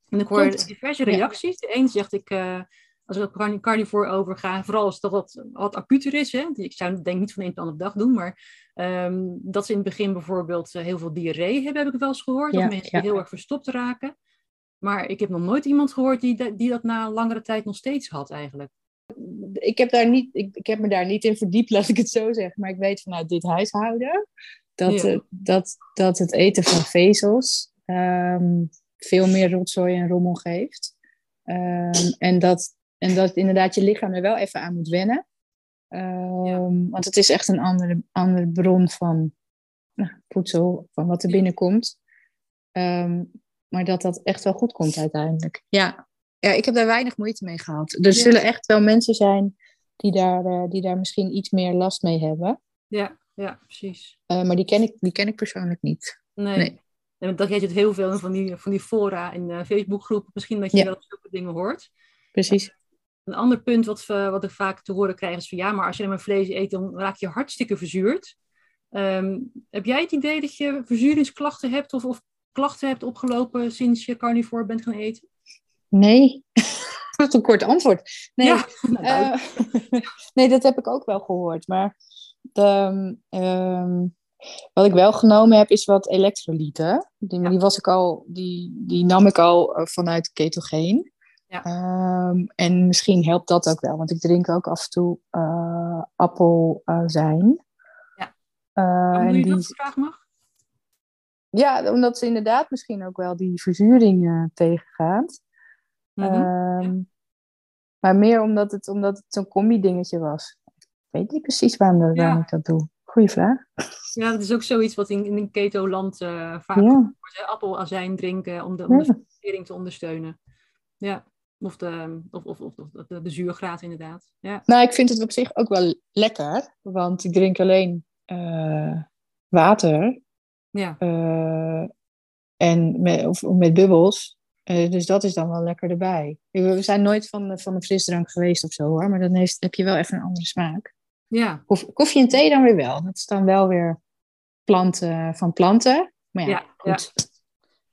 En ik hoor diverse reacties. De een zegt ik, uh, als ik op carnivore overga, vooral als dat wat, wat acuter is. Hè? Ik zou het denk niet van de een op de andere dag doen. Maar um, dat ze in het begin bijvoorbeeld uh, heel veel diarree hebben, heb ik wel eens gehoord. Ja, dat mensen heel erg verstopt raken. Maar ik heb nog nooit iemand gehoord die, die dat na langere tijd nog steeds had eigenlijk ik heb, daar niet, ik, ik heb me daar niet in verdiept, laat ik het zo zeggen. Maar ik weet vanuit dit huishouden dat, ja. uh, dat, dat het eten van vezels um, veel meer rotzooi en rommel geeft. Ehm, en, dat, en dat inderdaad je lichaam er wel even aan moet wennen. Ehm, want het is echt een andere, andere bron van nou, voedsel, van wat er binnenkomt. Ehm, maar dat dat echt wel goed komt uiteindelijk. Ja, ja ik heb daar weinig moeite mee gehad. Er zullen echt wel mensen zijn die daar, uh, die daar misschien iets meer last mee hebben. Ja, ja precies. Uh, maar die ken, ik, die ken ik persoonlijk niet. Nee. nee. En dat je het heel veel van die, van die fora in uh, Facebookgroepen. Misschien dat je ja. wel zulke dingen hoort. Precies. Een ander punt wat, we, wat ik vaak te horen krijg is van ja, maar als je maar vlees eet, dan raak je hartstikke verzuurd. Um, heb jij het idee dat je verzuringsklachten hebt of, of klachten hebt opgelopen sinds je carnivore bent gaan eten? Nee, dat is een kort antwoord. Nee, ja, uh, nee, dat heb ik ook wel gehoord. Maar de, um, wat ik wel genomen heb, is wat elektrolyten. Die, ja. die, was ik al, die, die nam ik al uh, vanuit ketogeen. Ja. Um, en misschien helpt dat ook wel, want ik drink ook af en toe uh, appelzijn. ja. Doe je die... dat, vraag mag? Ja, omdat ze inderdaad misschien ook wel die verzuring uh, tegengaat. Mm -hmm. um, ja. Maar meer omdat het, omdat het zo'n combi-dingetje was. Ik weet niet precies waarom, dat, waarom ik dat doe. Goeie vraag. Ja, dat is ook zoiets wat in, in een keto-land uh, vaak wordt. Appelazijn drinken om de, om de te ondersteunen. Ja. Of de, of, of, of, de, de zuurgraad inderdaad. Ja. Nou, ik vind het op zich ook wel lekker. Want ik drink alleen uh, water. Ja. Uh, en met, of, met bubbels. Uh, dus dat is dan wel lekker erbij. We zijn nooit van, van een frisdrank geweest of zo hoor. Maar dan heeft, heb je wel even een andere smaak. Ja. Koffie, koffie en thee dan weer wel. Dat is dan wel weer planten van planten. Maar ja, ja goed. Ja.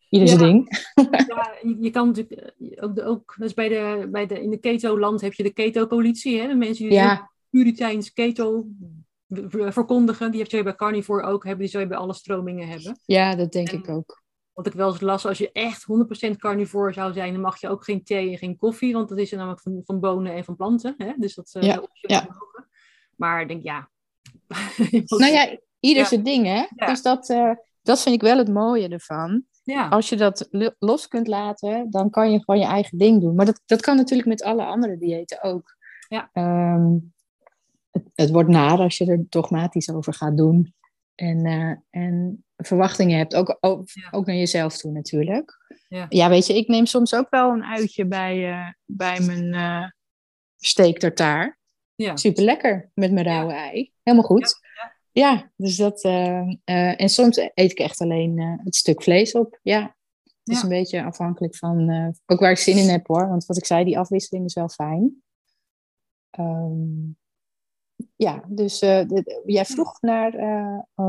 Ieder zijn ding. ja, je kan natuurlijk ook, de, ook dus bij de, bij de, in de keto-land heb je de keto-politie. Hè? De mensen die ja. puriteins keto verkondigen. Die heb je bij carnivore ook hebben. Die zou je bij alle stromingen hebben. Ja, dat denk en, ik ook. Wat ik wel eens las, als je echt 100% carnivore zou zijn, dan mag je ook geen thee en geen koffie. Want dat is er namelijk van, van bonen en van planten. Hè? Dus dat uh, ja, ja. Maar ik denk, ja. nou ja, ieder zijn ding, hè? Dus dat, uh, dat vind ik wel het mooie ervan. Als je dat los kunt laten, dan kan je gewoon je eigen ding doen. Maar dat, dat kan natuurlijk met alle andere diëten ook. Ja. Um, het, het, wordt naar als je er dogmatisch over gaat doen. En, uh, en verwachtingen hebt, ook, ook, ja. ook, naar jezelf toe natuurlijk. Ja. ja, weet je, ik neem soms ook wel een uitje bij, uh, bij mijn uh, steak tartaar. Ja. Super lekker met mijn rauwe ei. Helemaal goed. Ja, ja dus dat. En soms eet ik echt alleen het stuk vlees op. Ja. Het is een beetje afhankelijk van. ook waar ik zin in heb hoor. Want wat ik zei, die afwisseling is wel fijn. Um, ja, dus de, jij vroeg naar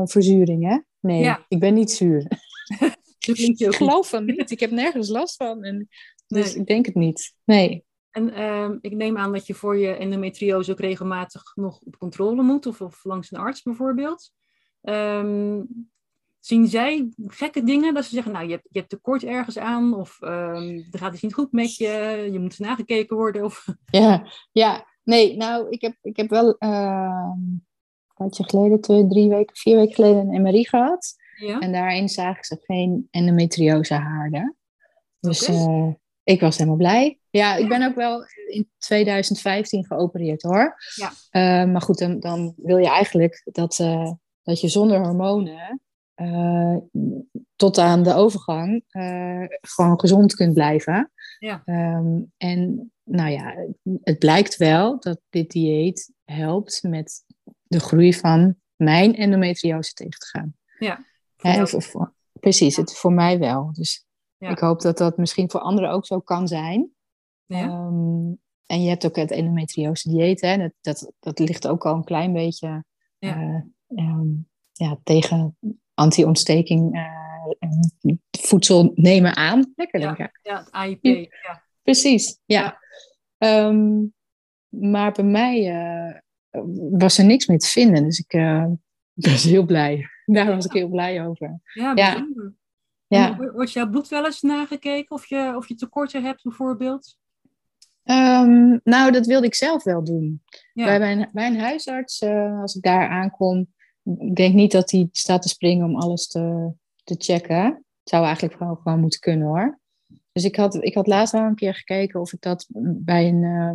verzuring, hè? Nee, ik ben niet zuur. ik geloof van niet. Ik heb nergens last van. En, dus nee. ik denk het niet. Nee. En uh, ik neem aan dat je voor je endometriose ook regelmatig nog op controle moet, of, of langs een arts bijvoorbeeld. Um, zien zij gekke dingen dat ze zeggen, nou, je hebt, je hebt tekort ergens aan, of um, er gaat iets niet goed met je, je moet eens nagekeken worden? Of... Ja, ja, nee, nou, ik heb, ik heb wel uh, een tijdje geleden, twee, drie weken, vier weken geleden een MRI gehad. Ja? En daarin zagen ze geen endometriose haarden. Dus okay. uh, ik was helemaal blij. Ja, ik ben ook wel in 2015 geopereerd hoor. Ja. Uh, maar goed, dan, dan, wil je eigenlijk dat, uh, dat je zonder hormonen uh, tot aan de overgang gewoon gezond kunt blijven. Ja. Um, en nou ja, het blijkt wel dat dit dieet helpt met de groei van mijn endometriose tegen te gaan. Ja. Hè, precies, ja. het voor mij wel. Dus ja. ik hoop dat dat misschien voor anderen ook zo kan zijn. Ja. Um, en je hebt ook het endometriose dieet, hè? Dat, dat, dat ligt ook al een klein beetje ja. Uh, um, ja, tegen anti-ontsteking uh, voedsel nemen aan. Lekker, ja. denk ik. Ja, het AIP. Ja. Precies, ja. Um, maar bij mij uh, was er niks meer te vinden, dus ik was heel blij. Daar was ik heel blij over. Ja, ja. Ja. Wordt jouw bloed wel eens nagekeken of je, of je tekorten hebt bijvoorbeeld? Um, nou, dat wilde ik zelf wel doen. Ja. Bij, mijn, huisarts, uh, als ik daar aankom, ik denk niet dat hij staat te springen om alles te, te checken. Het zou eigenlijk gewoon, gewoon moeten kunnen hoor. Dus ik had, ik had laatst al een keer gekeken of ik dat bij een, uh,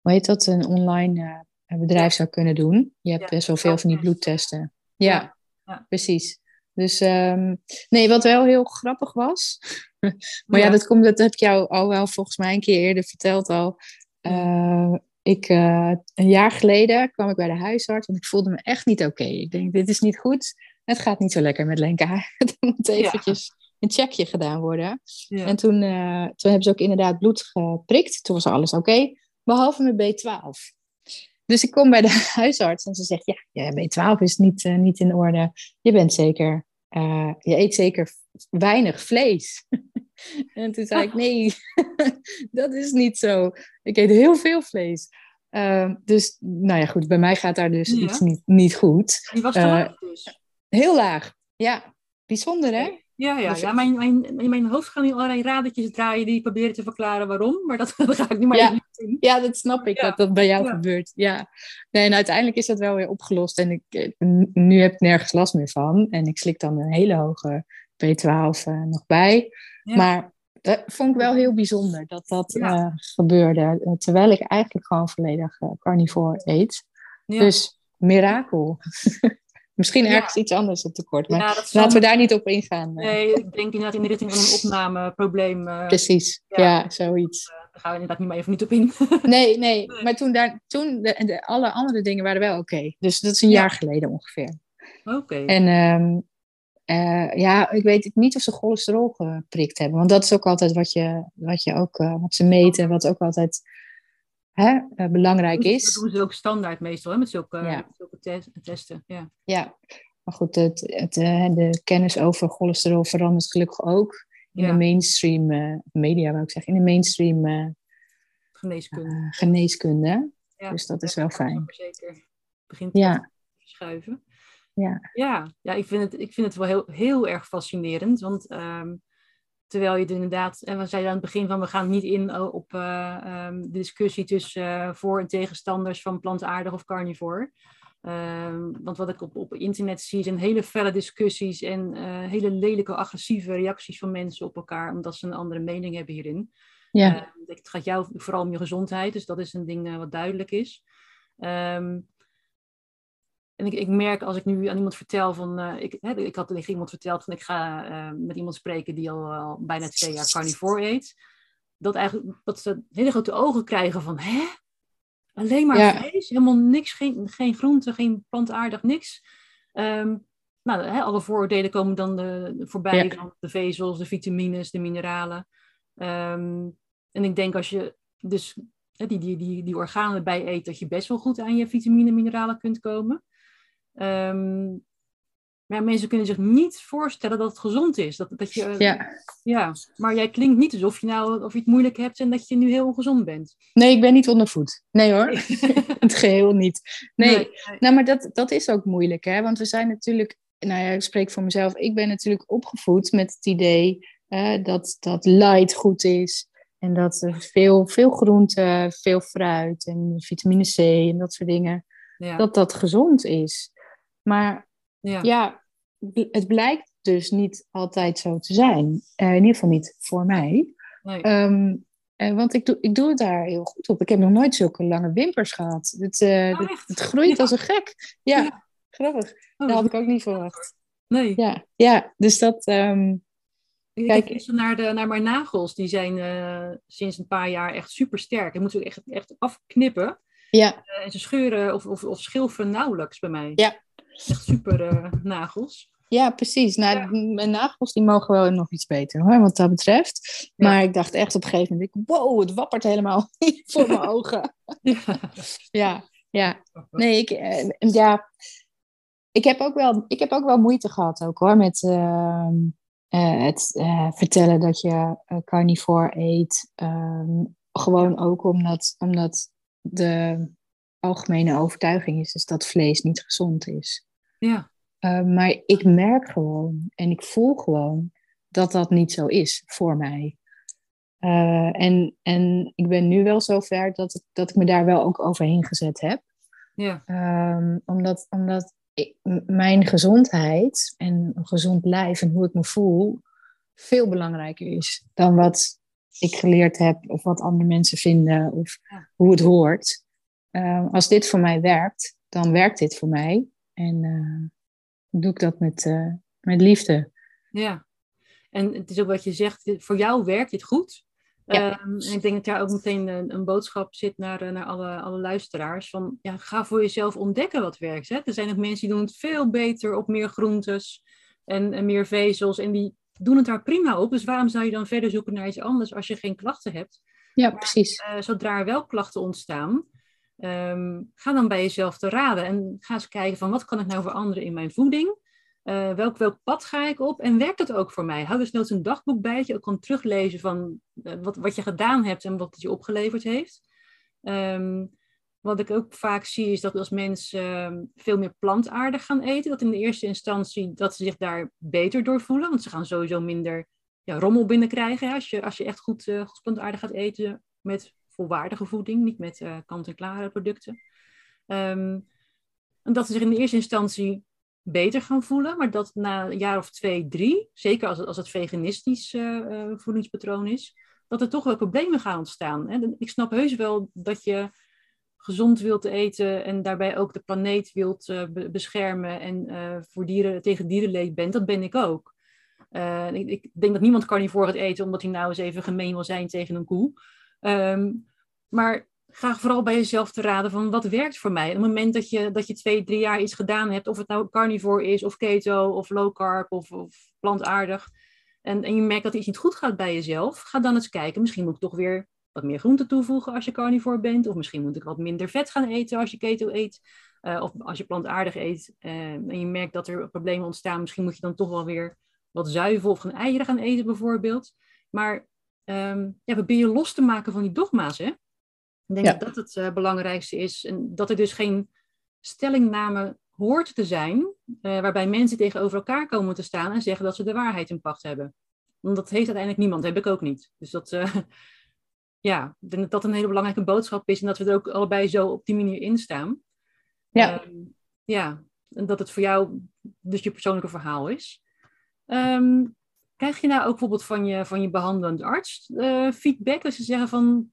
hoe heet dat, een online uh, bedrijf zou kunnen doen. Je hebt best wel veel van die bloedtesten. Ja, ja. precies. Dus um, nee, wat wel heel grappig was. maar ja. dat, komt, dat heb ik jou al wel volgens mij een keer eerder verteld al. Uh, ik, uh, een jaar geleden kwam ik bij de huisarts, want ik voelde me echt niet oké. Ik denk, dit is niet goed. Het gaat niet zo lekker met Lenka. er moet eventjes een checkje gedaan worden. En toen, uh, toen hebben ze ook inderdaad bloed geprikt. Toen was alles oké, behalve mijn B12. Dus ik kom bij de huisarts en ze zegt, ja, ja B12 is niet, uh, niet in orde. Je bent zeker, uh, je eet zeker weinig vlees. en toen zei ik, nee, dat is niet zo. Ik eet heel veel vlees. Uh, dus, nou ja, goed, bij mij gaat daar dus ja. iets niet, niet goed. Die was te laag dus? Heel laag, ja. Bijzonder, hè? Ja, ja, dus ja mijn, mijn, in mijn hoofd gaan nu allerlei radertjes draaien die proberen te verklaren waarom, maar dat, dat ga ik niet maar ja. doen. Ja, dat snap ik, ja. dat dat bij jou ja. gebeurt. Ja. Nee, en uiteindelijk is dat wel weer opgelost en ik, eh, nu heb ik nergens last meer van. En ik slik dan een hele hoge B12 uh, nog bij. Maar dat vond ik wel heel bijzonder dat dat uh, gebeurde, terwijl ik eigenlijk gewoon volledig carnivore eet. Dus mirakel. Misschien ergens ja. iets anders op tekort. Maar ja, laten we daar niet op ingaan. Nee, ik denk inderdaad in de richting van een opnameprobleem. Uh, Precies, ja, ja zoiets. Uh, daar gaan we inderdaad niet maar even niet op in. nee, nee, maar toen, daar, toen de, de, alle andere dingen waren wel oké. Okay. Dus dat is een jaar geleden ongeveer. Oké. Okay. En um, uh, ja, ik weet niet of ze cholesterol geprikt hebben. Want dat is ook altijd wat je, wat je ook, wat ze meten, wat ook altijd hè, uh, belangrijk is. Dat doen ze ook standaard meestal, hè, met zulke, ja. zulke testen. Ja. ja, maar goed, het, het, uh, de kennis over cholesterol verandert gelukkig ook in ja. de mainstream uh, media, wou ik zeggen, in de mainstream geneeskunde. geneeskunde. Ja, dus dat is wel fijn. Zeker. Begint ja. te schuiven. Ja. Ja, ja ik, vind het, ik vind het wel heel, heel erg fascinerend, want um, Terwijl je het inderdaad, en we zeiden aan het begin van we gaan niet in op uh, um, de discussie tussen uh, voor- en tegenstanders van plantaardig of carnivore. Um, want wat ik op, op internet zie zijn hele felle discussies en uh, hele lelijke agressieve reacties van mensen op elkaar, omdat ze een andere mening hebben hierin. Ja. het gaat jou vooral om je gezondheid, dus dat is een ding wat duidelijk is. Um, en ik, ik merk als ik nu aan iemand vertel van, uh, ik, hè, ik had tegen iemand verteld van ik ga uh, met iemand spreken die al, al, bijna twee jaar carnivore eet. Dat eigenlijk, dat ze hele grote ogen krijgen van, hè? Alleen maar ja. vlees? Helemaal niks, geen, geen groente, geen plantaardig, niks. Um, nou, hè, alle vooroordelen komen dan de, de voorbij ja. van de vezels, de vitamines, de mineralen. Um, en ik denk als je dus die, die, die, die organen erbij eet, dat je best wel goed aan je vitamine en mineralen kunt komen. Um, maar mensen kunnen zich niet voorstellen dat het gezond is. Dat, dat je, ja. ja. Maar jij klinkt niet alsof je, nou, of je het moeilijk hebt en dat je nu heel gezond bent. Nee, ik ben niet onder voet. Nee hoor, het geheel niet. Nee, nee, nee. nou maar dat, dat is ook moeilijk hè. Want we zijn natuurlijk, nou ja, ik spreek voor mezelf. Ik ben natuurlijk opgevoed met het idee uh, dat, dat light goed is. En dat er veel, veel groente, veel fruit en vitamine C en dat soort dingen. Ja. Dat dat gezond is. Maar ja. ja, het blijkt dus niet altijd zo te zijn. Uh, in ieder geval niet voor mij. Nee. Um, uh, want ik doe, ik doe het daar heel goed op. Ik heb nog nooit zulke lange wimpers gehad. Het, uh, oh, het, het groeit ja. als een gek. Ja, ja. grappig. Oh, dat had ik ook niet verwacht. Nee. Ja, ja dus dat... Um, ik kijk eens naar, de, naar mijn nagels. Die zijn sinds een paar jaar echt super sterk. Ik moet ze echt, echt afknippen. Ja. en ze scheuren of, of, of nauwelijks bij mij. Ja, Echt super uh, nagels. Ja, precies. Nou, ja. Mijn nagels die mogen wel nog iets beter hoor, wat dat betreft. Ja. Maar ik dacht echt op een gegeven moment, wow, het wappert helemaal voor mijn ogen. Ja. ja, ja. Nee, ik, uh, ja, ik, heb ook wel, ik heb ook wel moeite gehad ook hoor, met uh, het vertellen dat je carnivore eet. Um, gewoon ook omdat, omdat de algemene overtuiging is, is dat vlees niet gezond is. Ja. Uh, maar ik merk gewoon en ik voel gewoon dat dat niet zo is voor mij. Uh, en, en ik ben nu wel zover dat, ik, dat ik me daar wel ook overheen gezet heb. Ja. Um, omdat omdat ik, mijn gezondheid en een gezond lijf en hoe ik me voel, veel belangrijker is dan wat ik geleerd heb of wat andere mensen vinden of hoe het hoort. Uh, als dit voor mij werkt, dan werkt dit voor mij. En uh, doe ik dat met, uh, met liefde. Ja, en het is ook wat je zegt, voor jou werkt dit goed. Ja. Um, en ik denk dat daar ook meteen een, een boodschap zit naar, naar alle, alle luisteraars. Van, ja, ga voor jezelf ontdekken wat werkt. Hè? Er zijn ook mensen die doen het veel beter op meer groentes en, en meer vezels. En die doen het daar prima op. Dus waarom zou je dan verder zoeken naar iets anders als je geen klachten hebt? Ja, precies. Uh, zodra er wel klachten ontstaan, um, ga dan bij jezelf te raden. En ga eens kijken van wat kan ik nou veranderen in mijn voeding? Uh, welk, welk pad ga ik op en werkt dat ook voor mij? Hou dus nooit een dagboek bij dat je ook kan teruglezen van uh, wat, wat je gedaan hebt en wat het je opgeleverd heeft. Um, wat ik ook vaak zie is dat als mensen uh, veel meer plantaardig gaan eten, dat in de eerste instantie dat ze zich daar beter door voelen, want ze gaan sowieso minder ja, rommel binnenkrijgen. Als, je, als je echt goed, uh, goed plantaardig gaat eten met volwaardige voeding, niet met uh, kant-en-klare producten. Um, en dat ze zich in de eerste instantie beter gaan voelen, maar dat na een jaar of twee, drie, zeker als het, als het veganistisch uh, voedingspatroon is, dat er toch wel problemen gaan ontstaan. Hè? Ik snap heus wel dat je gezond wilt eten en daarbij ook de planeet wilt beschermen en voor dieren, tegen dierenleed bent, dat ben ik ook. Ik, ik, denk dat niemand carnivore gaat eten omdat hij nou eens even gemeen wil zijn tegen een koe. Um, maar ga vooral bij jezelf te raden van wat werkt voor mij. op het moment dat je, dat je twee, drie jaar iets gedaan hebt, of het nou carnivore is, of keto, of low carb, of, of plantaardig, en, en je merkt dat iets niet goed gaat bij jezelf, ga dan eens kijken. Misschien moet ik toch weer wat meer groente toevoegen als je carnivore bent. Of misschien moet ik wat minder vet gaan eten als je keto eet. Uh, of als je plantaardig eet uh, en je merkt dat er problemen ontstaan. Misschien moet je dan toch wel weer wat zuivel of gaan eieren gaan eten bijvoorbeeld. Maar um, ja, probeer je los te maken van die dogma's. Hè? Ik denk ja. dat dat het uh, belangrijkste is. En dat er dus geen stellingname hoort te zijn, waarbij mensen tegenover elkaar komen te staan en zeggen dat ze de waarheid in pacht hebben. Want dat heeft uiteindelijk niemand, heb ik ook niet. Dus dat, ja, ik denk dat dat een hele belangrijke boodschap is en dat we er ook allebei zo op die manier in staan. Ja. Um, ja, en dat het voor jou dus je persoonlijke verhaal is. Um, krijg je nou ook bijvoorbeeld van je, van je behandelend arts uh, feedback? Als ze zeggen van,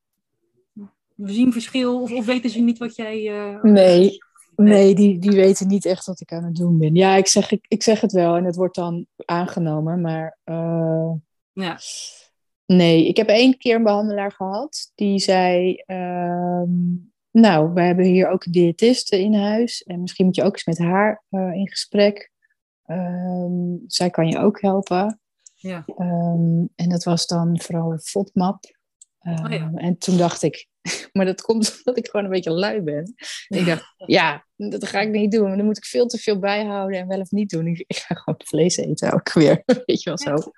we zien verschil of, of weten ze niet wat jij... Uh, nee, nee die, die weten niet echt wat ik aan het doen ben. Ja, ik zeg, ik, ik zeg het wel en het wordt dan aangenomen, maar... Uh, ja. Nee, ik heb één keer een behandelaar gehad die zei: uh, Nou, we hebben hier ook een diëtiste in huis en misschien moet je ook eens met haar in gesprek. Um, zij kan je ook helpen. Ja. Um, en dat was dan vooral FODMAP. Oh, ja. En toen dacht ik, maar dat komt omdat ik gewoon een beetje lui ben. En ik dacht, ja, dat ga ik niet doen. Dan moet ik veel te veel bijhouden en wel of niet doen. Ik, ik ga gewoon vlees eten ook weer. Weet je wel zo.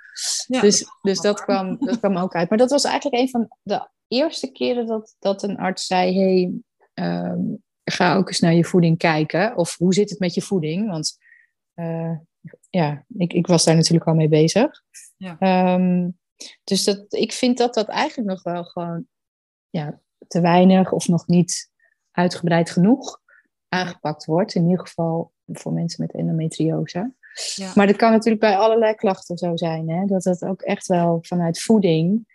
Ja, dus dus dat, kwam, dat kwam ook uit. Maar dat was eigenlijk een van de eerste keren dat, dat een arts zei: hey, um, ga ook eens naar je voeding kijken. Of hoe zit het met je voeding? Want uh, ja, ik, ik was daar natuurlijk al mee bezig. Ja. Um, dus dat, ik vind dat dat eigenlijk nog wel gewoon ja, te weinig of nog niet uitgebreid genoeg aangepakt wordt. In ieder geval voor mensen met endometriose. Ja. Maar dat kan natuurlijk bij allerlei klachten zo zijn. Hè? Dat het ook echt wel vanuit voeding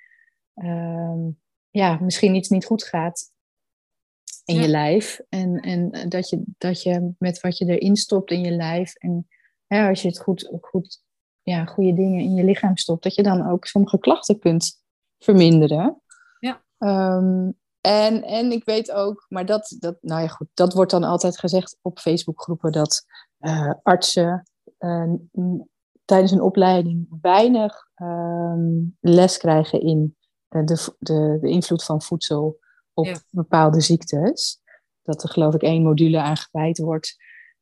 um, ja, misschien iets niet goed gaat in ja. je lijf. En, en dat, je, dat je met wat je erin stopt in je lijf. En hè, als je het goed, goed, ja, goede dingen in je lichaam stopt, dat je dan ook sommige klachten kunt verminderen. Ja. Um, en, en ik weet ook, maar dat, dat, nou ja, goed, dat wordt dan altijd gezegd op Facebookgroepen dat uh, artsen uh, tijdens een opleiding weinig um, les krijgen in uh, de, de, de invloed van voedsel op ja. bepaalde ziektes. Dat er geloof ik één module aan gewijd wordt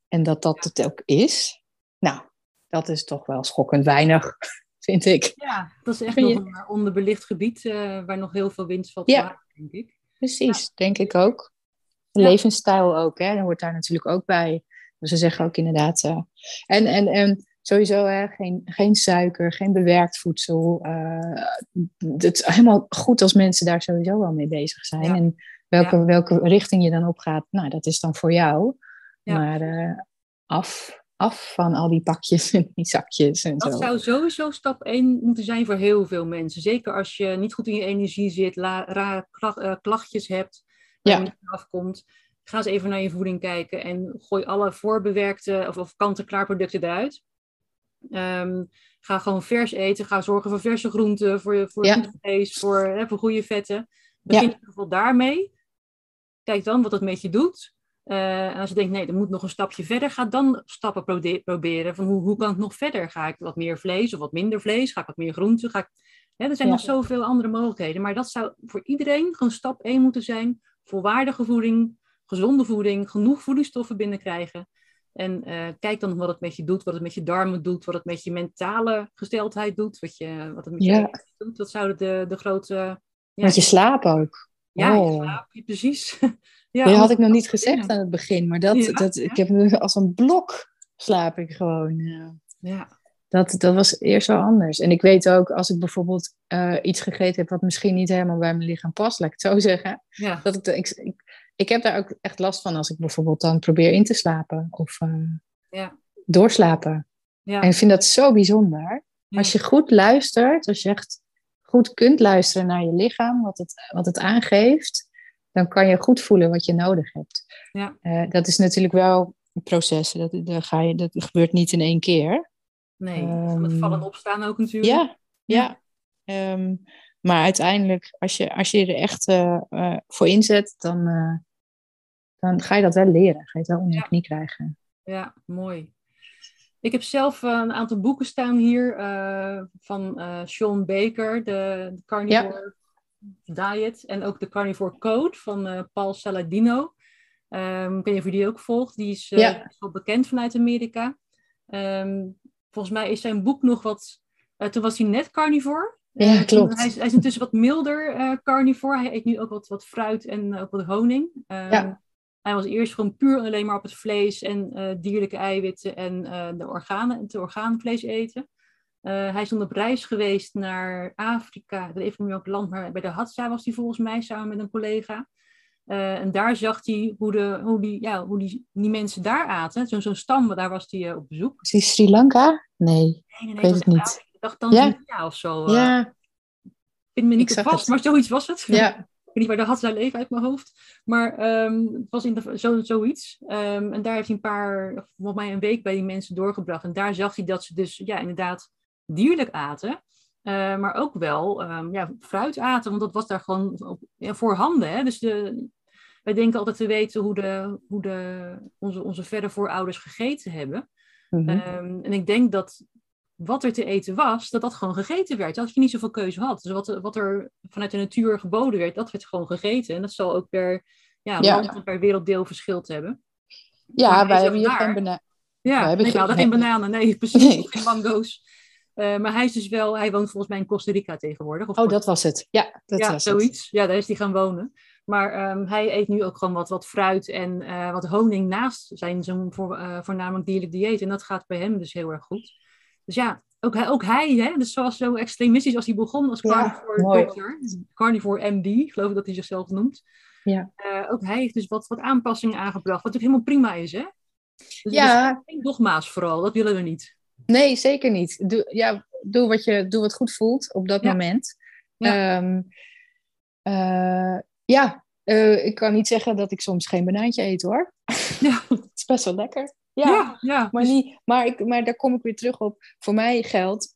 en dat dat het ook is. Nou, dat is toch wel schokkend weinig, vind ik. Ja, dat is echt nog een onderbelicht gebied waar nog heel veel winst valt ja. maken, denk ik. Precies, ja. denk ik ook. De ja. levensstijl ook, hè, dat hoort daar natuurlijk ook bij. Dus ze zeggen ook inderdaad. Uh, en, en, en sowieso hè, geen, geen suiker, geen bewerkt voedsel. Uh, het is helemaal goed als mensen daar sowieso wel mee bezig zijn. Ja. En welke, welke richting je dan op gaat, nou, dat is dan voor jou. Maar af af van al die pakjes en die zakjes en Dat zo. zou sowieso stap 1 moeten zijn voor heel veel mensen. Zeker als je niet goed in je energie zit, la- rare kla- eh, klachtjes hebt, waar Ja. je niet afkomt. Ga eens even naar je voeding kijken en gooi alle voorbewerkte of, of kant-en-klaar producten eruit. Ehm, ga gewoon vers eten. Ga zorgen voor verse groenten, voor, je- voor Ja. goed vlees, voor, hè, voor goede vetten. Begin in ieder geval daarmee. Kijk dan wat het met je doet. Eh, en als je denkt, nee, er moet nog een stapje verder, ga dan stappen proberen. Van hoe, hoe kan het nog verder? Ga ik wat meer vlees of wat minder vlees? Ga ik wat meer groenten? Ga ik... Er zijn Ja. nog zoveel andere mogelijkheden. Maar dat zou voor iedereen gewoon stap 1 moeten zijn. Volwaardige voeding, gezonde voeding, genoeg voedingsstoffen binnenkrijgen. En eh, kijk dan wat het met je doet, wat het met je darmen doet, wat het met je mentale gesteldheid doet, wat, je, wat het met je doet. Dat zouden de, de grote... Ja, Met je slaap ook. Ja, je Oh. slaap, precies. Ja, ja, had ik nog niet gezegd aan het begin, maar dat, Ja, dat, ja. ik heb nu als een blok slaap ik gewoon. ja. Ja, Dat, dat was eerst wel anders. En ik weet ook, als ik bijvoorbeeld eh, iets gegeten heb wat misschien niet helemaal bij mijn lichaam past, laat ik het zo zeggen, ja, dat ik, ik, ik, ik heb daar ook echt last van als ik bijvoorbeeld dan probeer in te slapen of eh, ja, doorslapen. ja. En ik vind dat zo bijzonder. Als je goed luistert, als je echt goed kunt luisteren naar je lichaam, wat het, wat het aangeeft, dan kan je goed voelen wat je nodig hebt. Ja. Eh, dat is natuurlijk wel een proces. Dat, dat, ga je, dat gebeurt niet in één keer. Nee, Ehm, met vallen en opstaan ook natuurlijk. Ja, ja. Ehm, maar uiteindelijk, als je, als je er echt eh, eh, voor inzet, dan, dan ga je dat wel leren. Ga je het wel onder je Ja. knie krijgen. Ja, mooi. Ik heb zelf eh, een aantal boeken staan hier eh, van eh, Sean Baker, de, de Carnivore Diet. En ook de Carnivore Code van Paul Saladino. Ehm ik weet niet of je die ook volgt. Die is, Ja. wel bekend vanuit Amerika. Ehm, volgens mij is zijn boek nog wat... toen was hij net carnivore. Ja, klopt. Hij is, hij is intussen wat milder carnivore. Hij eet nu ook wat, wat fruit en ook wat honing. Ehm, Ja. Hij was eerst gewoon puur alleen maar op het vlees en eh, dierlijke eiwitten en eh, de organen, het orgaanvlees eten. Eh, hij is dan op reis geweest naar Afrika, ik weet even niet welk land, maar bij de Hadza was hij volgens mij samen met een collega. En daar zag hij hoe, de, hoe, die, ja, hoe die, die mensen daar aten. Zo'n zo'n stam, daar was hij op bezoek. Is die Sri Lanka? Nee. Nee, nee, nee, weet het niet. Afrika. Ik dacht Tanzania of zo. Ja, Ik vind me niet ik vast, het. maar zoiets was het. ja. Niet waar de had zijn leven uit mijn hoofd. Maar ehm, het was in de, zo, zoiets. Ehm, en daar heeft hij een paar, volgens mij een week bij die mensen doorgebracht. En daar zag hij dat ze dus ja, inderdaad dierlijk aten. Eh, maar ook wel ehm, ja, fruit aten, want dat was daar gewoon op, ja, voorhanden. Hè? Dus de, wij denken altijd te weten hoe, de, hoe de, onze, onze verre voorouders gegeten hebben. Mhm. En ik denk dat wat er te eten was, dat dat gewoon gegeten werd. Dat je niet zoveel keuze had. Dus wat, wat er vanuit de natuur geboden werd, dat werd gewoon gegeten. En dat zal ook per ja, Ja. land en per werelddeel verschild hebben. ja, maar wij hebben hier geen bana- Ja, hebben nee, geen- we hadden geen bananen. Nee, precies. Nee. Geen mango's. Eh, maar hij is dus wel, hij woont volgens mij in Costa Rica tegenwoordig. Of Oh, dat was het. Ja, dat ja, was het. zoiets. Ja, daar is hij gaan wonen. Maar ehm, hij eet nu ook gewoon wat, wat fruit en eh, wat honing naast zijn voor, eh, voornamelijk dierlijk dieet. En dat gaat bij hem dus heel erg goed. Dus ja, ook hij, ook hij hè, dus zoals zo extremistisch als hij begon als Ja, carnivore dokter, carnivore MD, geloof ik dat hij zichzelf noemt. Ja. Eh, ook hij heeft dus wat, wat aanpassingen aangebracht, wat natuurlijk helemaal prima is, hè? Dus, Ja. dus geen dogma's vooral, dat willen we niet. Nee, zeker niet. Doe, ja, doe, wat je, doe wat goed voelt op dat Ja. moment. Ja. Ehm, eh, ja, eh, ik kan niet zeggen dat ik soms geen banaantje eet hoor. Ja. Het is best wel lekker. Ja, ja, ja. Maar, dus- niet, maar, ik, maar daar kom ik weer terug op. Voor mij geldt,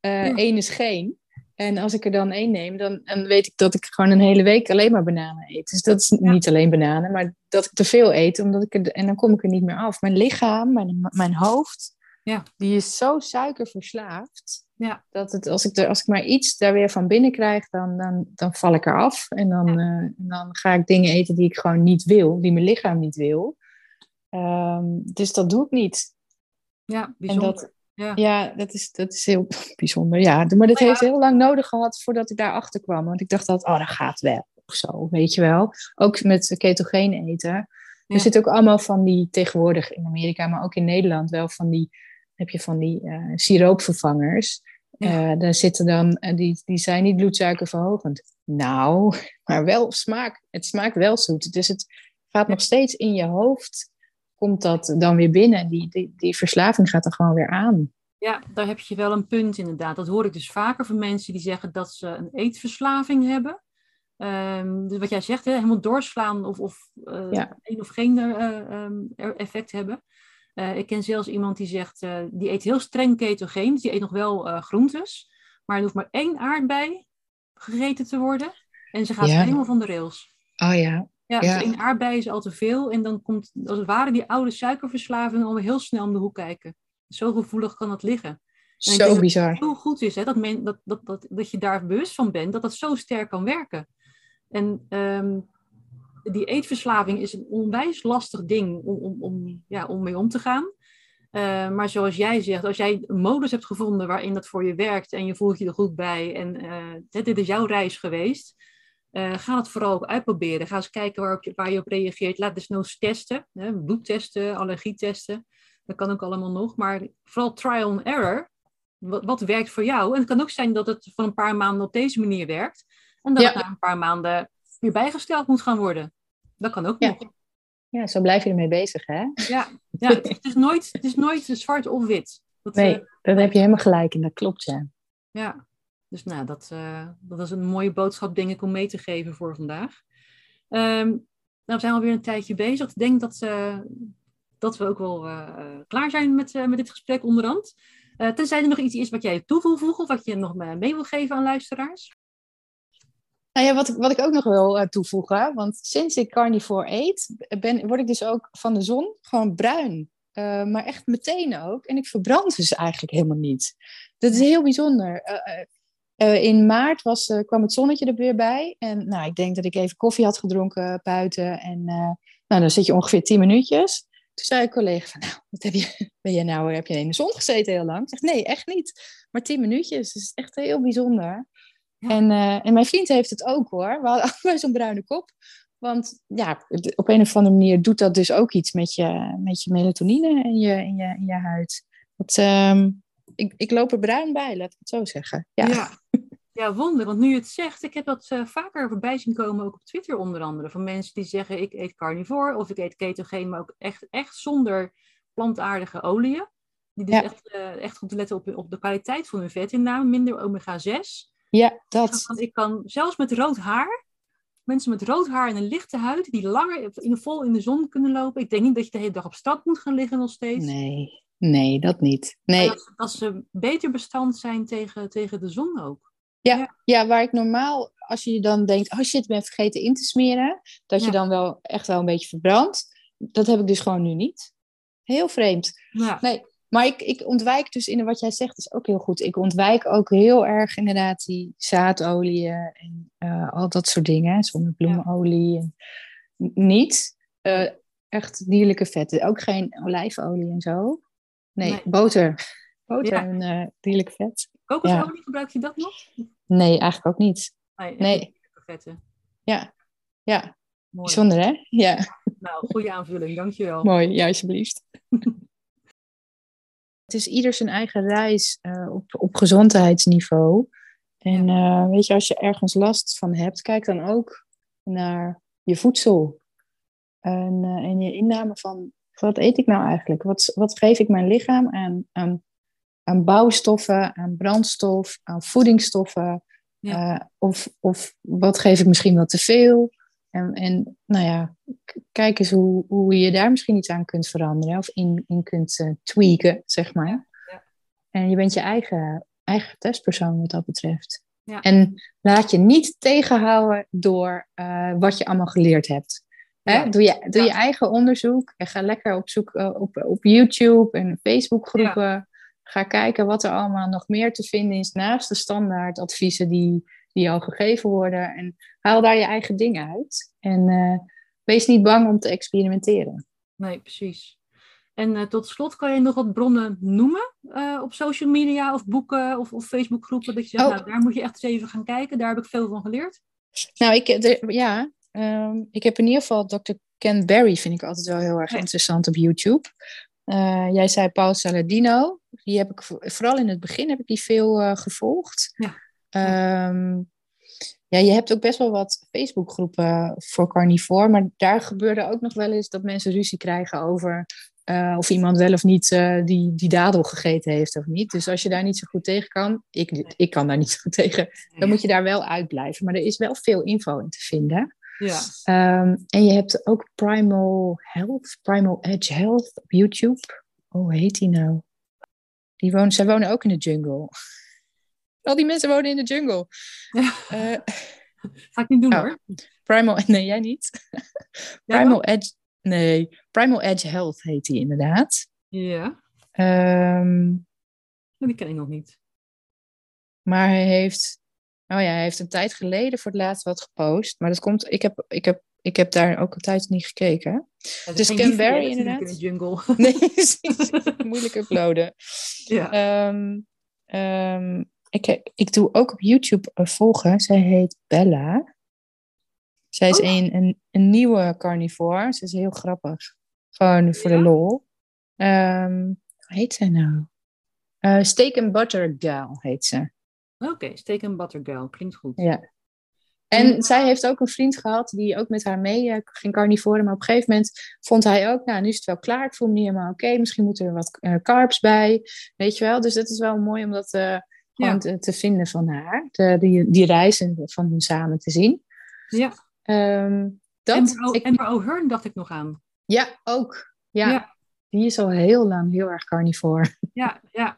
eh Ja. één is geen. En als ik er dan één neem, dan, dan weet ik dat ik gewoon een hele week alleen maar bananen eet. Dus dat is niet alleen bananen, maar dat ik te veel eet. Omdat ik er, en dan kom ik er niet meer af. Mijn lichaam, mijn, mijn hoofd, Ja. die is zo suikerverslaafd. Ja. Dat het, als, ik er, als ik maar iets daar weer van binnen krijg, dan, dan, dan val ik eraf. En dan, Ja. eh, en dan ga ik dingen eten die ik gewoon niet wil, die mijn lichaam niet wil. Ehm, dus dat doe ik niet. ja, En bijzonder. dat, Ja. ja, dat is, dat is heel bijzonder. Ja, maar dat Nou ja. heeft heel lang nodig gehad voordat ik daarachter kwam. Want ik dacht dat, oh, dat gaat wel. Of zo, weet je wel. Ook met ketogeen eten. Ja. Er zit ook allemaal van die, tegenwoordig in Amerika, maar ook in Nederland wel van die, heb je van die eh, siroopvervangers. Ja. Eh, daar zitten dan, en die, die zijn niet bloedsuikerverhogend. Nou, maar wel smaak. Het smaakt wel zoet. Dus het gaat nog steeds in je hoofd komt dat dan weer binnen. Die, die, die verslaving gaat er gewoon weer aan. Ja, daar heb je wel een punt inderdaad. Dat hoor ik dus vaker van mensen die zeggen dat ze een eetverslaving hebben. Um, dus wat jij zegt, hè, helemaal doorslaan of, of uh, ja. een of geen uh, effect hebben. Uh, ik ken zelfs iemand die zegt, die eet heel streng ketogeen, dus die eet nog wel groentes. Maar er hoeft maar één aardbei gegeten te worden en ze gaat helemaal van de rails. Oh ja. Ja, dus één aardbei is al te veel en dan komt als het ware die oude suikerverslaving alweer heel snel om de hoek kijken. Zo gevoelig kan dat liggen. En zo bizar. Dat het zo goed is hè, dat, men, dat, dat, dat, dat je daar bewust van bent, dat dat zo sterk kan werken. En um, die eetverslaving is een onwijs lastig ding om, om, om, ja, om mee om te gaan. Uh, maar zoals jij zegt, als jij een modus hebt gevonden waarin dat voor je werkt en je voelt je er goed bij en uh, dit is jouw reis geweest, uh, ga het vooral ook uitproberen. Ga eens kijken waarop je, waar je op reageert. Laat dus nog testen, hè, bloedtesten, allergietesten. Dat kan ook allemaal nog. Maar vooral trial and error. Wat, wat, werkt voor jou? En het kan ook zijn dat het van een paar maanden op deze manier werkt. En dat ja. het na een paar maanden weer bijgesteld moet gaan worden. Dat kan ook ja. nog. Ja, zo blijf je ermee bezig, hè? Ja, ja het, is nooit, het is nooit zwart of wit. Dat, nee, uh, daar heb je helemaal gelijk in. Dat klopt, ja. Ja, dus nou, dat, uh, dat is een mooie boodschap, denk ik, om mee te geven voor vandaag. Um, nou, we zijn alweer een tijdje bezig. Ik denk dat, uh, dat we ook wel klaar zijn met, met dit gesprek onderhand. tenzij er nog iets is wat jij toe wil voegen of wat je nog mee wil geven aan luisteraars. Nou ja, wat, wat ik ook nog wil toevoegen, want sinds ik carnivore eet, ben, word ik dus ook van de zon gewoon bruin. Uh, maar echt meteen ook. En ik verbrand dus eigenlijk helemaal niet. Dat is heel bijzonder. Uh, in maart was, kwam het zonnetje er weer bij. En nou, ik denk dat ik even koffie had gedronken buiten. En nou, dan zit je ongeveer tien minuutjes. Toen zei een collega van, nou, wat heb je, ben je nou, heb je in de zon gezeten heel lang? Ik zeg, nee, echt niet. Maar tien minuutjes. Dat is echt heel bijzonder. En, en mijn vriend heeft het ook hoor. We hadden allebei zo'n bruine kop. Want ja, op een of andere manier doet dat dus ook iets met je, met je melatonine in je, in je, in je huid. Dat, um, ik, ik loop er bruin bij, laat ik het zo zeggen. Ja, ja. ja wonder. Want nu je het zegt, ik heb dat uh, vaker voorbij zien komen, ook op Twitter onder andere. Van mensen die zeggen, ik eet carnivore of ik eet ketogeen, maar ook echt, echt zonder plantaardige oliën. Die dus ja. echt, uh, echt goed letten op, op de kwaliteit van hun vetinname, minder omega-6. Ja, dat. Ik kan zelfs met rood haar, mensen met rood haar en een lichte huid, die langer in, vol in de zon kunnen lopen. Ik denk niet dat je de hele dag op stad moet gaan liggen nog steeds. Nee, nee, dat niet. Nee. Dat, dat, ze beter bestand zijn tegen, tegen de zon ook. Ja, ja, ja. waar ik normaal, als je dan denkt, oh shit, ben vergeten in te smeren, dat ja. je dan wel echt wel een beetje verbrandt. Dat heb ik dus gewoon nu niet. Heel vreemd. Ja. Nee, maar ik, ik ontwijk dus in wat jij zegt, is ook heel goed. Ik ontwijk ook heel erg inderdaad die zaadolie en uh, al dat soort dingen. Zonnebloemolie. En niet uh, echt dierlijke vetten. Ook geen olijfolie en zo. Nee, nee. boter. Boter ja. en uh, dierlijk vet. Kokosolie, ja. gebruik je dat nog? Nee, eigenlijk ook niet. Nee. nee. Vetten. Ja, ja. Mooi. Bijzonder hè? Ja. Nou, goede aanvulling, dankjewel. Mooi, ja, alsjeblieft. Het is ieder zijn eigen reis uh, op, op gezondheidsniveau. En uh, weet je, als je ergens last van hebt, kijk dan ook naar je voedsel. En, uh, en je inname van, wat eet ik nou eigenlijk? Wat, wat geef ik mijn lichaam aan, aan, aan bouwstoffen, aan brandstof, aan voedingsstoffen? Ja. of, of wat geef ik misschien wel te veel? En, en nou ja, kijk eens hoe, hoe je daar misschien iets aan kunt veranderen of in, in kunt uh, tweaken, zeg maar. Ja. En je bent je eigen, eigen testpersoon wat dat betreft. Ja. En laat je niet tegenhouden door uh, wat je allemaal geleerd hebt. Hè? Doe, je, doe je eigen onderzoek en ga lekker op zoek uh, op, op YouTube en Facebookgroepen. Ga kijken wat er allemaal nog meer te vinden is naast de standaardadviezen die, die al gegeven worden. En haal daar je eigen dingen uit. En uh, wees niet bang om te experimenteren. Nee, precies. En uh, tot slot kan je nog wat bronnen noemen uh, op social media of boeken of, of Facebookgroepen. Dat je zegt, oh. nou, daar moet je echt eens even gaan kijken. Daar heb ik veel van geleerd. Nou, ik, ja, um, ik heb in ieder geval Dr. Ken Berry vind ik altijd wel heel erg ja. interessant op YouTube. Uh, jij zei Paul Saladino. Die heb ik vooral in het begin heb ik die veel gevolgd. Ja. Um, Ja, je hebt ook best wel wat Facebookgroepen voor carnivore, maar daar gebeurde ook nog wel eens dat mensen ruzie krijgen over uh, of iemand wel of niet uh, die, die dadel gegeten heeft of niet. Dus als je daar niet zo goed tegen kan, ik, ik kan daar niet zo goed tegen, dan moet je daar wel uitblijven. Maar er is wel veel info in te vinden. Ja. Um, en je hebt ook Primal Health, Primal Edge Health op YouTube. Oh, hoe heet die nou? Die wonen, zij wonen ook in de jungle. Al die mensen wonen in de jungle. Uh, Ga ik niet doen oh, hoor. Primal, nee, jij niet. Primal Edge, nee, Primal Edge Health heet die inderdaad. Ja. Um, die ken ik nog niet. Maar hij heeft, oh ja, hij heeft een tijd geleden voor het laatst wat gepost. Maar dat komt, ik heb, ik heb, ik heb daar ook een tijd niet gekeken. Het is dus Barry inderdaad. In de jungle. Nee, moeilijk uploaden. Ja. Um, um, ik, ik doe ook op YouTube volgen. Zij heet Bella. Zij is oh. een, een, een, nieuwe carnivore. Ze is heel grappig. Gewoon voor de lol. Um, hoe heet zij nou? Uh, steak and Butter Gal heet ze. Oké, okay, Steak. Klinkt goed. Ja. En zij heeft ook een vriend gehad die ook met haar mee uh, ging carnivoren. Maar op een gegeven moment vond hij ook, nou nu is het wel klaar. Ik voel me niet helemaal oké. Misschien moeten er wat uh, carbs bij. Weet je wel. Dus dat is wel mooi om dat gewoon te, te, vinden van haar. De, die, die reizen van hun samen te zien. Ja. Um, dat, ik, Amber O'Hearn dacht ik nog aan. Ja, ook. Ja. ja. Die is al heel lang heel erg carnivore. Ja, ja.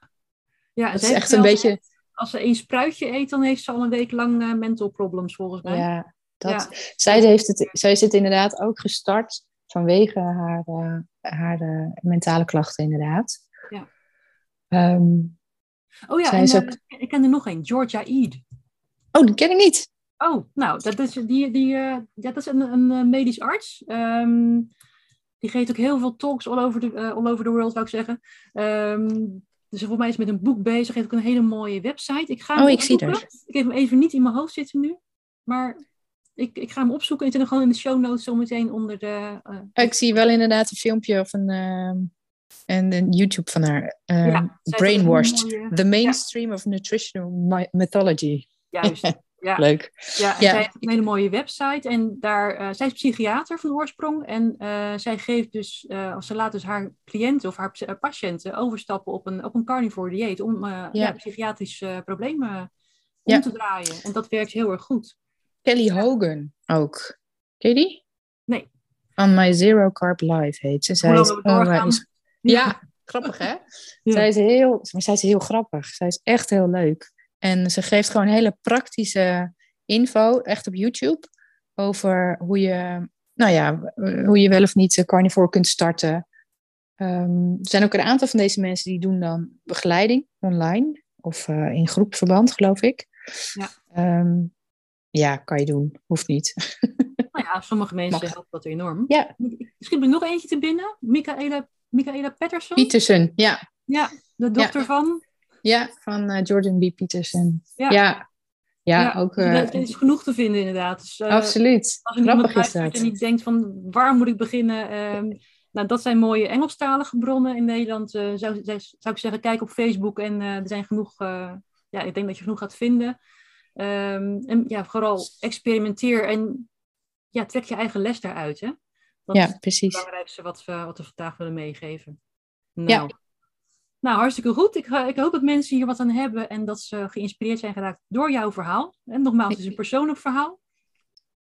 ja dat is echt een beetje... Als ze één spruitje eet, dan heeft ze al een week lang uh, mental problems volgens mij. Ja, dat, Zij, heeft het, zij zit inderdaad ook gestart vanwege haar, uh, haar uh, mentale klachten inderdaad. Ja. Um, Oh ja, en, ook... ik ken er nog een, Georgia Eid. Oh, die ken ik niet. Oh, nou, dat is, die, die, uh, dat is een, een eh, medisch arts. Um, die geeft ook heel veel talks all over the, uh, all over the world, zou ik zeggen. Um, dus voor mij is met een boek bezig. Heeft ook een hele mooie website. Ik ga oh, ik zie het. Ik heb hem even niet in mijn hoofd zitten nu. Maar ik, ik ga hem opzoeken en zit hem gewoon in de show notes zometeen onder de... Uh, ik zie wel inderdaad een filmpje of een... Ehm, en een YouTube van haar. Uh, Brainwashed. The mainstream of nutritional mythology. Juist. Ja. Leuk. Ja, zij heeft een hele mooie website. En daar, uh, zij is psychiater van oorsprong. En uh, zij geeft dus, uh, ze laat dus haar cliënten of haar patiënten overstappen op een, op een carnivore dieet. Om ja. psychiatrische problemen om te draaien. En dat werkt heel erg goed. Kelly Hogan ook. Ken je die? Nee. On My Zero Carb Life heet ze. Zij is onwijs ja, grappig hè? Zij, is heel, maar zij is heel grappig. Zij is echt heel leuk. En ze geeft gewoon hele praktische info, echt op YouTube, over hoe je, nou ja, hoe je wel of niet carnivore kunt starten. Um, er zijn ook een aantal van deze mensen die doen dan begeleiding online of uh, in groepverband, geloof ik. Ja. Um, ja, kan je doen, hoeft niet. Nou ja, sommige mensen helpt dat enorm. Ja. Misschien heb ik nog eentje te binnen. Michaela Michaela Patterson? Peterson, ja. Ja, de dochter van? Ja, van uh, Jordan B. Peterson. Ja. ja. Ja, ook. Uh, er is genoeg te vinden, inderdaad. Dus, uh, absoluut. Als Grappig is dat. En niet denkt van waar moet ik beginnen? Um, nou, dat zijn mooie Engelstalige bronnen in Nederland. Uh, zou, zou, ik zeggen, kijk op Facebook en er zijn genoeg. ja, ik denk dat je genoeg gaat vinden. Um, en ja, vooral experimenteer en ja, trek je eigen les daaruit. Hè? Dat ja, precies. is het belangrijkste wat we, wat we vandaag willen meegeven. Nou, ja. Nou hartstikke goed. Ik, ik, hoop dat mensen hier wat aan hebben en dat ze geïnspireerd zijn geraakt door jouw verhaal. En nogmaals, het is een persoonlijk verhaal.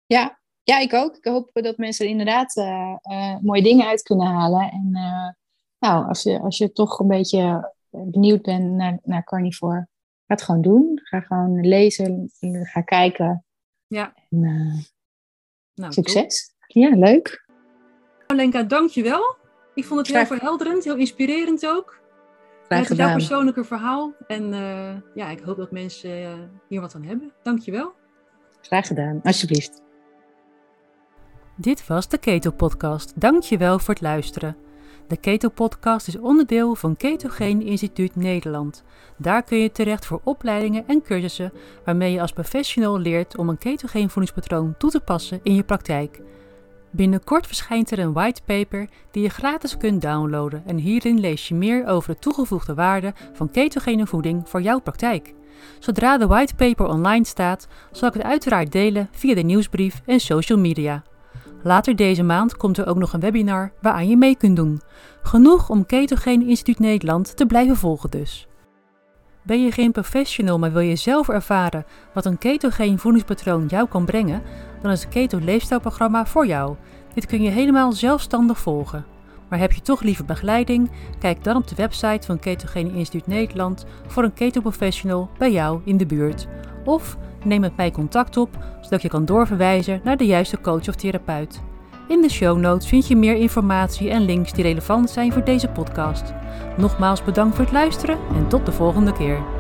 Ja, ja ik ook. Ik hoop dat mensen er inderdaad uh, uh, mooie dingen uit kunnen halen. En uh, nou, als je, als je toch een beetje benieuwd bent naar, naar carnivore, ga het gewoon doen. Ga gewoon lezen, ga kijken. Ja. En, nou, succes. Top. Ja, leuk. Lenka, dankjewel. Ik vond het heel verhelderend, heel inspirerend ook. Graag Het jouw persoonlijke verhaal. En uh, ja, ik hoop dat mensen uh, hier wat aan hebben. Dankjewel. Graag gedaan, alsjeblieft. Dit was de Keto Podcast. Dankjewel voor het luisteren. De Keto Podcast is onderdeel van Ketogeen Instituut Nederland. Daar kun je terecht voor opleidingen en cursussen waarmee je als professional leert om een ketogeen voedingspatroon toe te passen in je praktijk. Binnenkort verschijnt er een whitepaper die je gratis kunt downloaden en hierin lees je meer over de toegevoegde waarde van ketogene voeding voor jouw praktijk. Zodra de whitepaper online staat, zal ik het uiteraard delen via de nieuwsbrief en social media. Later deze maand komt er ook nog een webinar waaraan je mee kunt doen. Genoeg om Ketogeen Instituut Nederland te blijven volgen dus. Ben je geen professional, maar wil je zelf ervaren wat een ketogeen voedingspatroon jou kan brengen, dan is het Keto Leefstijlprogramma voor jou. Dit kun je helemaal zelfstandig volgen. Maar heb je toch liever begeleiding? Kijk dan op de website van Ketogene Instituut Nederland voor een keto professional bij jou in de buurt. Of neem met mij contact op, zodat je kan doorverwijzen naar de juiste coach of therapeut. In de show notes vind je meer informatie en links die relevant zijn voor deze podcast. Nogmaals bedankt voor het luisteren en tot de volgende keer.